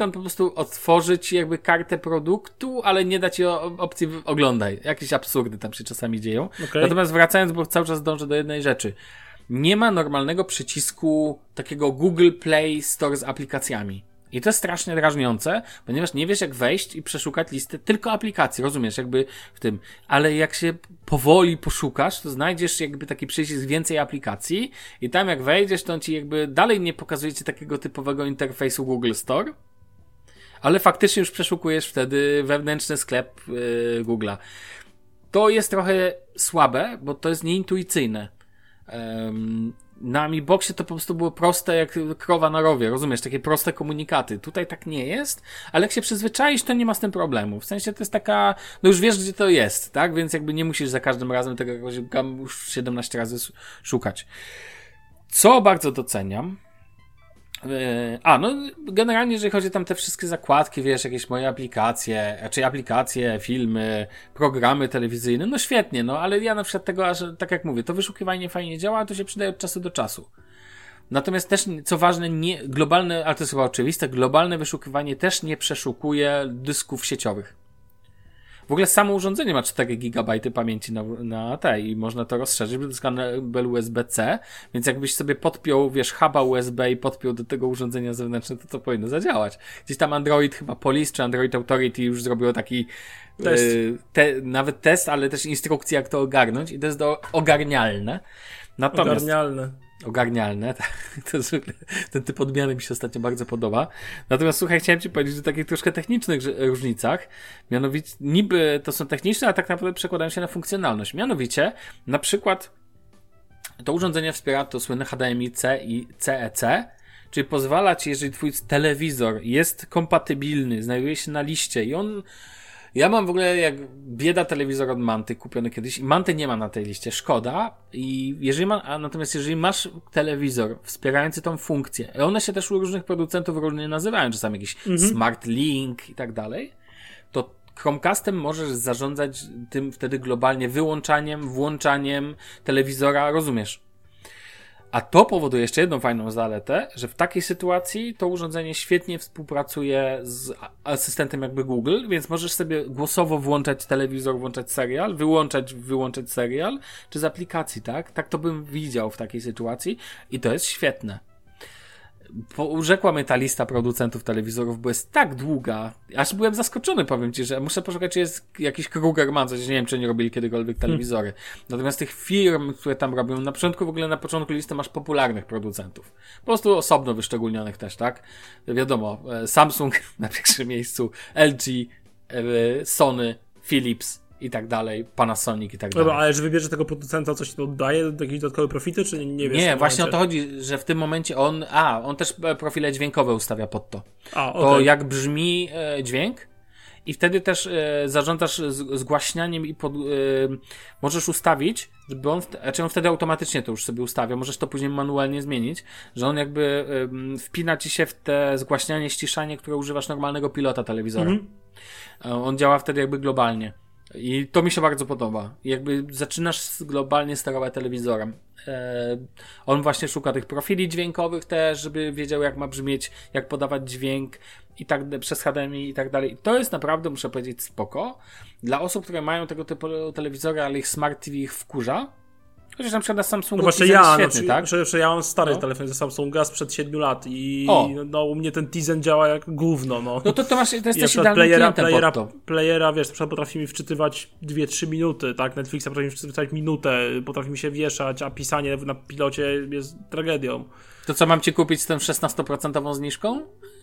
on po prostu otworzy ci jakby kartę produktu, ale nie da ci opcji oglądaj. Jakieś absurdy tam się czasami dzieją. Okay. Natomiast wracając, bo cały czas dążę do jednej rzeczy nie ma normalnego przycisku takiego Google Play Store z aplikacjami. I to jest strasznie drażniące, ponieważ nie wiesz jak wejść i przeszukać listę tylko aplikacji, rozumiesz, jakby w tym. Ale jak się powoli poszukasz, to znajdziesz jakby taki przycisk więcej aplikacji i tam jak wejdziesz, to on ci jakby dalej nie pokazuje ci takiego typowego interfejsu Google Store, ale faktycznie już przeszukujesz wtedy wewnętrzny sklep yy, Google'a. To jest trochę słabe, bo to jest nieintuicyjne. Um, na Mi Boxie to po prostu było proste jak krowa na rowie, rozumiesz? Takie proste komunikaty. Tutaj tak nie jest, ale jak się przyzwyczaisz, to nie ma z tym problemu. W sensie to jest taka, no już wiesz, gdzie to jest, tak? Więc jakby nie musisz za każdym razem tego jakoś już 17 razy szukać. Co bardzo doceniam, a, no generalnie jeżeli chodzi tam te wszystkie zakładki, wiesz, jakieś moje aplikacje, czy aplikacje, filmy, programy telewizyjne, no świetnie, no ale ja na przykład tego, aż, tak jak mówię, to wyszukiwanie fajnie działa, to się przydaje od czasu do czasu. Natomiast też, co ważne, nie, globalne, ale to jest chyba oczywiste, globalne wyszukiwanie też nie przeszukuje dysków sieciowych. W ogóle samo urządzenie ma 4 GB pamięci na, na tej i można to rozszerzyć, bo to jest kabel USB-C, więc jakbyś sobie podpiął, wiesz, huba USB i podpiął do tego urządzenia zewnętrzne, to to powinno zadziałać. Gdzieś tam Android, chyba Police czy Android Authority już zrobiło taki test. Yy, te, nawet test, ale też instrukcję, jak to ogarnąć i to jest do ogarnialne. Natomiast, ogarnialne ogarnialne. To jest, ten typ odmiany mi się ostatnio bardzo podoba. Natomiast słuchaj, chciałem Ci powiedzieć o takich troszkę technicznych różnicach. Mianowicie, niby to są techniczne, a tak naprawdę przekładają się na funkcjonalność. Mianowicie, na przykład to urządzenie wspiera to słynne HDMI-C i CEC, czyli pozwala Ci, jeżeli Twój telewizor jest kompatybilny, znajduje się na liście i on ja mam w ogóle jak bieda telewizor od Manty kupiony kiedyś i Manty nie ma na tej liście, szkoda. I jeżeli ma, a natomiast jeżeli masz telewizor wspierający tą funkcję, one się też u różnych producentów różnie nazywają, czasami jakiś mhm. Smart Link i tak dalej, to Chromecastem możesz zarządzać tym wtedy globalnie wyłączaniem, włączaniem telewizora, rozumiesz? A to powoduje jeszcze jedną fajną zaletę, że w takiej sytuacji to urządzenie świetnie współpracuje z asystentem jakby Google, więc możesz sobie głosowo włączać telewizor, włączać serial, wyłączać, wyłączać serial, czy z aplikacji, tak? Tak to bym widział w takiej sytuacji i to jest świetne urzekła mnie ta lista producentów telewizorów, bo jest tak długa, aż byłem zaskoczony, powiem ci, że muszę poszukać, czy jest jakiś Krugerman, coś, nie wiem, czy nie robili kiedykolwiek telewizory. Hmm. Natomiast tych firm, które tam robią, na początku, w ogóle na początku listy masz popularnych producentów. Po prostu osobno wyszczególnionych też, tak? Wiadomo, e, Samsung na pierwszym miejscu, LG, e, Sony, Philips, i tak dalej, Panasonic i tak dalej. Dobra, ale że wybierze tego producenta, coś to oddaje, jakieś dodatkowe profity, czy nie wiesz? Nie, właśnie momencie? o to chodzi, że w tym momencie on, a, on też e, profile dźwiękowe ustawia pod to. A, okay. To jak brzmi e, dźwięk i wtedy też e, zarządzasz z, zgłaśnianiem i pod, e, możesz ustawić, żeby on, znaczy on wtedy automatycznie to już sobie ustawia, możesz to później manualnie zmienić, że on jakby e, wpina ci się w te zgłaśnianie, ściszanie, które używasz normalnego pilota telewizora. Mm -hmm. On działa wtedy jakby globalnie. I to mi się bardzo podoba. Jakby zaczynasz globalnie sterować telewizorem. E, on właśnie szuka tych profili dźwiękowych też, żeby wiedział jak ma brzmieć, jak podawać dźwięk i tak przez HDMI i tak dalej. I to jest naprawdę, muszę powiedzieć, spoko. Dla osób, które mają tego typu telewizory, ale ich Smart TV ich wkurza, Chociaż na przykład na Samsungu no właśnie ja, świetny, no, tak? Że, że ja mam stary no. telefon ze Samsunga sprzed 7 lat i o. no, u mnie ten Tizen działa jak gówno, no. No to, to masz, to jest też idealnym playera, playera, playera, wiesz, potrafi mi wczytywać 2-3 minuty, tak? Netflixa potrafi mi wczytywać minutę, potrafi mi się wieszać, a pisanie na pilocie jest tragedią. To co, mam ci kupić z tą 16% zniżką?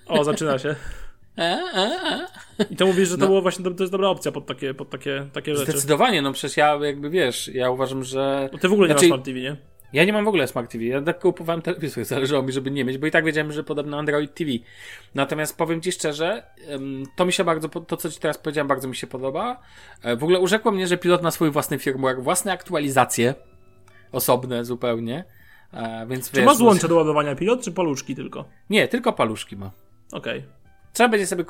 O, zaczyna się. E, e, e. I to mówisz, że to no. było właśnie, to jest dobra opcja pod takie, pod takie, takie rzeczy. Zdecydowanie, no przecież ja jakby wiesz, ja uważam, że... Bo ty w ogóle znaczy, nie masz Smart TV, nie? Ja nie mam w ogóle Smart TV, ja tak kupowałem telewizor, zależało mi, żeby nie mieć, bo i tak wiedziałem, że podobno Android TV. Natomiast powiem Ci szczerze, to mi się bardzo, to co Ci teraz powiedziałem, bardzo mi się podoba. W ogóle urzekło mnie, że pilot ma swój własny firmware, własne aktualizacje, osobne zupełnie. Więc czy wiesz, ma złącze do ładowania pilot, czy paluszki tylko? Nie, tylko paluszki ma. Okej. Okay. Trzeba będzie sobie,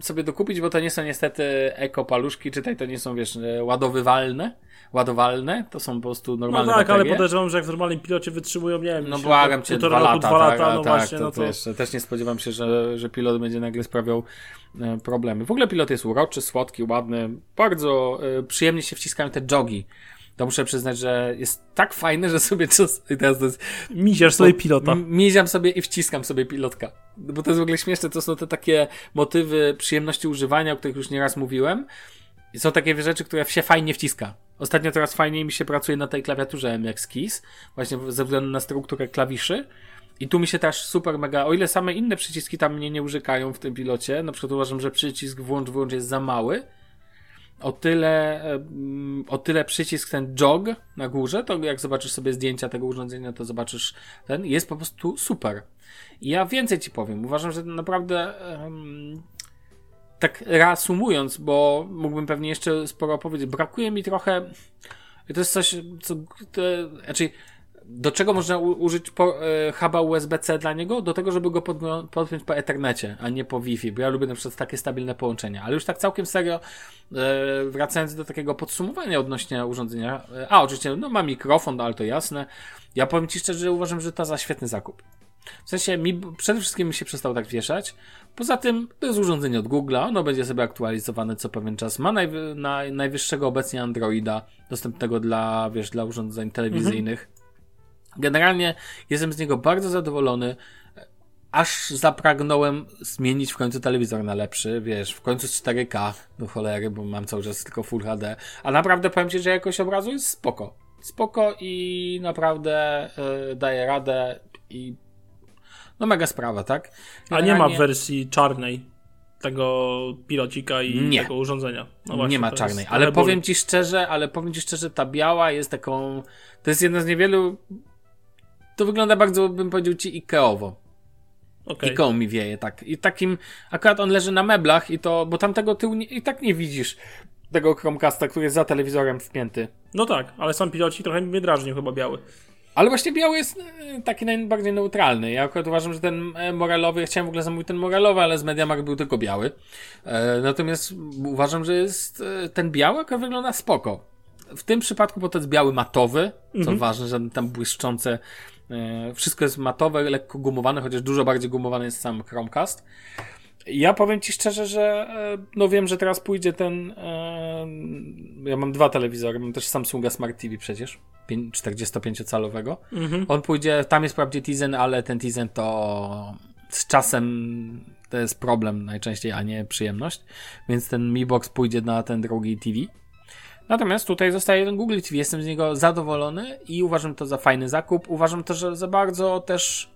sobie dokupić, bo to nie są niestety eko paluszki, czytaj, to nie są, wiesz, ładowywalne, ładowalne, to są po prostu normalne No tak, ale podejrzewam, że jak w normalnym pilocie wytrzymują, nie wiem, No błagam cię, dwa lata, dwa lata, tak, no tak, właśnie, to, no to... Wiesz, też nie spodziewam się, że, że pilot będzie nagle sprawiał e, problemy. W ogóle pilot jest uroczy, słodki, ładny, bardzo e, przyjemnie się wciskają te jogi to muszę przyznać, że jest tak fajne, że sobie czas... I teraz to jest... Miziasz sobie pilota. Miziam sobie i wciskam sobie pilotka. Bo to jest w ogóle śmieszne, to są te takie motywy przyjemności używania, o których już nieraz mówiłem. I są takie rzeczy, które się fajnie wciska. Ostatnio teraz fajniej mi się pracuje na tej klawiaturze MX Keys, właśnie ze względu na strukturę klawiszy. I tu mi się też super mega, o ile same inne przyciski tam mnie nie użykają w tym pilocie, na przykład uważam, że przycisk włącz, wyłącz jest za mały, o tyle, o tyle przycisk ten jog na górze, to jak zobaczysz sobie zdjęcia tego urządzenia, to zobaczysz ten, jest po prostu super. I ja więcej ci powiem. Uważam, że naprawdę tak reasumując, bo mógłbym pewnie jeszcze sporo opowiedzieć, brakuje mi trochę to jest coś, co, to, znaczy, do czego można użyć po, e, huba USB-C dla niego? Do tego, żeby go podpiąć po Ethernecie, a nie po Wi-Fi, bo ja lubię na przykład takie stabilne połączenia. Ale już tak całkiem serio, e, wracając do takiego podsumowania odnośnie urządzenia. E, a, oczywiście, no ma mikrofon, no, ale to jasne. Ja powiem Ci szczerze, że uważam, że to za świetny zakup. W sensie mi przede wszystkim mi się przestał tak wieszać. Poza tym to jest urządzenie od Google'a, ono będzie sobie aktualizowane co pewien czas. Ma najwy, na, najwyższego obecnie Androida, dostępnego dla, wiesz, dla urządzeń telewizyjnych. Mhm. Generalnie jestem z niego bardzo zadowolony aż zapragnąłem zmienić w końcu telewizor na lepszy, wiesz, w końcu z 4K do cholery, bo mam cały czas tylko Full HD, a naprawdę powiem Ci, że jakość obrazu jest spoko. Spoko i naprawdę yy, daje radę i no mega sprawa, tak? Generalnie... A nie ma wersji czarnej tego pilocika i nie. tego urządzenia. No właśnie, nie ma czarnej, ale powiem Ci szczerze, ale powiem Ci szczerze, ta biała jest taką, to jest jedna z niewielu, to wygląda bardzo, bym powiedział Ci, Ikeowo Okay. I koło mi wieje, tak. I takim, akurat on leży na meblach i to, bo tamtego tyłu nie, i tak nie widzisz tego Chromecasta, który jest za telewizorem wpięty. No tak, ale sam piloci trochę mnie drażnił chyba biały. Ale właśnie biały jest e, taki najbardziej neutralny. Ja akurat uważam, że ten e, moralowy, ja chciałem w ogóle zamówić ten moralowy, ale z MediaMarkt był tylko biały. E, natomiast uważam, że jest ten biały akurat wygląda spoko. W tym przypadku, bo to jest biały matowy, co mhm. ważne, że tam błyszczące wszystko jest matowe, lekko gumowane, chociaż dużo bardziej gumowany jest sam Chromecast. Ja powiem Ci szczerze, że e, no wiem, że teraz pójdzie ten. E, ja mam dwa telewizory, mam też Samsunga Smart TV przecież, 45-calowego. Mhm. On pójdzie, tam jest wprawdzie Tizen, ale ten Tizen to z czasem to jest problem najczęściej, a nie przyjemność. Więc ten Mi Box pójdzie na ten drugi TV. Natomiast tutaj zostaje ten Google TV. Jestem z niego zadowolony i uważam to za fajny zakup. Uważam to, że za bardzo też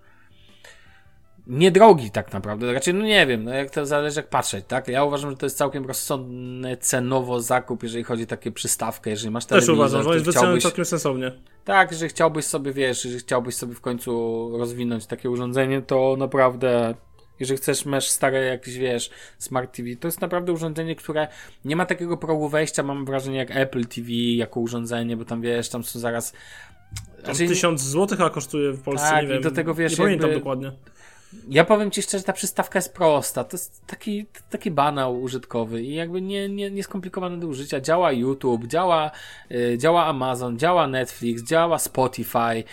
niedrogi tak naprawdę. Raczej, no nie wiem, no jak to zależy jak patrzeć, tak? Ja uważam, że to jest całkiem rozsądny cenowo zakup, jeżeli chodzi o takie przystawkę, jeżeli masz telewizor. Też uważam, że jest wycenony całkiem sensownie. Tak, jeżeli chciałbyś sobie, wiesz, jeżeli chciałbyś sobie w końcu rozwinąć takie urządzenie, to naprawdę jeżeli chcesz, masz stare jakieś, wiesz, Smart TV, to jest naprawdę urządzenie, które nie ma takiego progu wejścia, mam wrażenie, jak Apple TV jako urządzenie, bo tam, wiesz, tam są zaraz... Znaczy, tysiąc złotych, a kosztuje w Polsce, tak, nie wiem, do tego, wiesz, nie pamiętam jakby... dokładnie. Ja powiem ci szczerze, ta przystawka jest prosta. To jest taki, taki banał użytkowy i jakby nie, nie, nie skomplikowany do użycia. Działa YouTube, działa, y, działa Amazon, działa Netflix, działa Spotify. Y,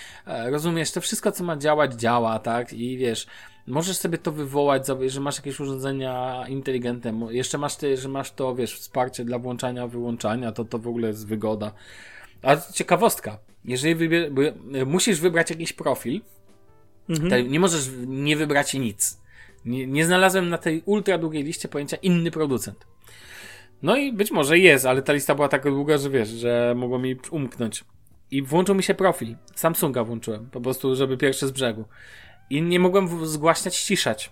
rozumiesz, to wszystko, co ma działać, działa, tak? I wiesz, Możesz sobie to wywołać, że masz jakieś urządzenia inteligentne, jeszcze masz, ty, że masz to, wiesz, wsparcie dla włączania, wyłączania, to to w ogóle jest wygoda. A ciekawostka, jeżeli wybier- musisz wybrać jakiś profil, mhm. nie możesz nie wybrać nic. Nie, nie znalazłem na tej ultra długiej liście pojęcia inny producent. No i być może jest, ale ta lista była tak długa, że wiesz, że mogło mi umknąć. I włączył mi się profil. Samsunga włączyłem, po prostu, żeby pierwszy z brzegu. I nie mogłem zgłaśniać, ściszać.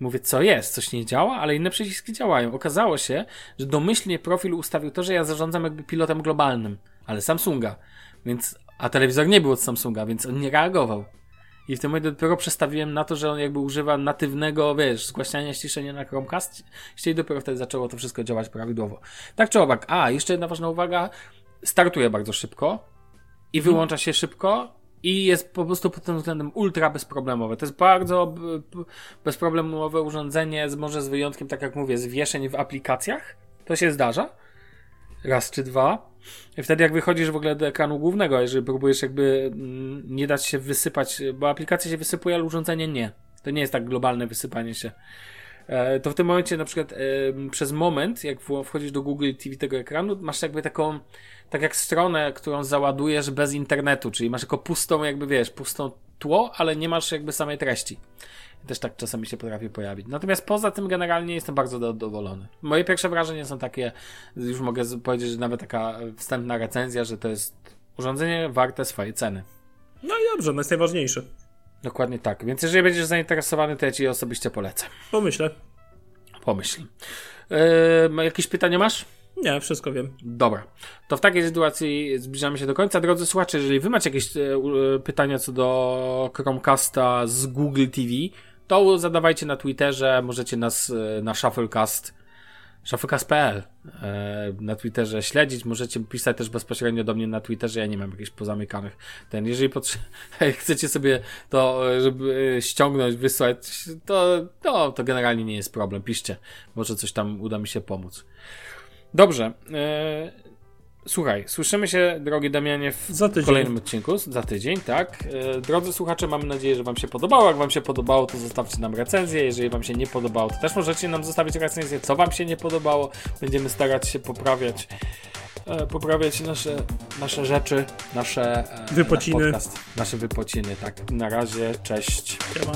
Mówię, co jest? Coś nie działa? Ale inne przyciski działają. Okazało się, że domyślnie profil ustawił to, że ja zarządzam jakby pilotem globalnym, ale Samsunga. Więc, a telewizor nie był od Samsunga, więc on nie reagował. I w tym momencie dopiero przestawiłem na to, że on jakby używa natywnego, wiesz, zgłaśniania ściszenia na Chromecast i dopiero wtedy zaczęło to wszystko działać prawidłowo. Tak czy owak. A, jeszcze jedna ważna uwaga. Startuje bardzo szybko i wyłącza się szybko i jest po prostu pod tym względem ultra bezproblemowe. To jest bardzo bezproblemowe urządzenie, może z wyjątkiem, tak jak mówię, zwieszeń w aplikacjach. To się zdarza. Raz czy dwa. I wtedy jak wychodzisz w ogóle do ekranu głównego, jeżeli próbujesz jakby mm, nie dać się wysypać, bo aplikacja się wysypuje, ale urządzenie nie. To nie jest tak globalne wysypanie się. E, to w tym momencie na przykład przez moment, jak wchodzisz do Google TV tego ekranu, masz jakby taką tak jak stronę, którą załadujesz bez internetu, czyli masz jako pustą, jakby wiesz, pustą tło, ale nie masz jakby samej treści. Też tak czasami się potrafi pojawić. Natomiast poza tym generalnie jestem bardzo zadowolony. Moje pierwsze wrażenia są takie, już mogę powiedzieć, że nawet taka wstępna recenzja, że to jest urządzenie warte swojej ceny. No i dobrze, no jest najważniejsze. Dokładnie tak. Więc jeżeli będziesz zainteresowany, to ja ci osobiście polecę. Pomyślę. Pomyśl. Yy, jakieś pytania masz? Nie, wszystko wiem. Dobra. To w takiej sytuacji zbliżamy się do końca. Drodzy słuchacze, jeżeli wy macie jakieś e, pytania co do Chromecasta z Google TV, to zadawajcie na Twitterze, możecie nas e, na Shufflecast shufflecast.pl e, na Twitterze śledzić, możecie pisać też bezpośrednio do mnie na Twitterze, ja nie mam jakichś pozamykanych. Ten, jeżeli chcecie sobie to, żeby ściągnąć, wysłać, to, to, to generalnie nie jest problem, piszcie, może coś tam uda mi się pomóc. Dobrze. Słuchaj, słyszymy się, drogi Damianie, w kolejnym odcinku, za tydzień, tak. E, Drodzy słuchacze, mamy nadzieję, że Wam się podobało. Jak Wam się podobało, to zostawcie nam recenzję. Jeżeli Wam się nie podobało, to też możecie nam zostawić recenzję, co Wam się nie podobało. Będziemy starać się poprawiać e, poprawiać nasze, nasze rzeczy, nasze e, Wypociny. nasz podcast, nasze wypociny, tak. Na razie, cześć. Siema.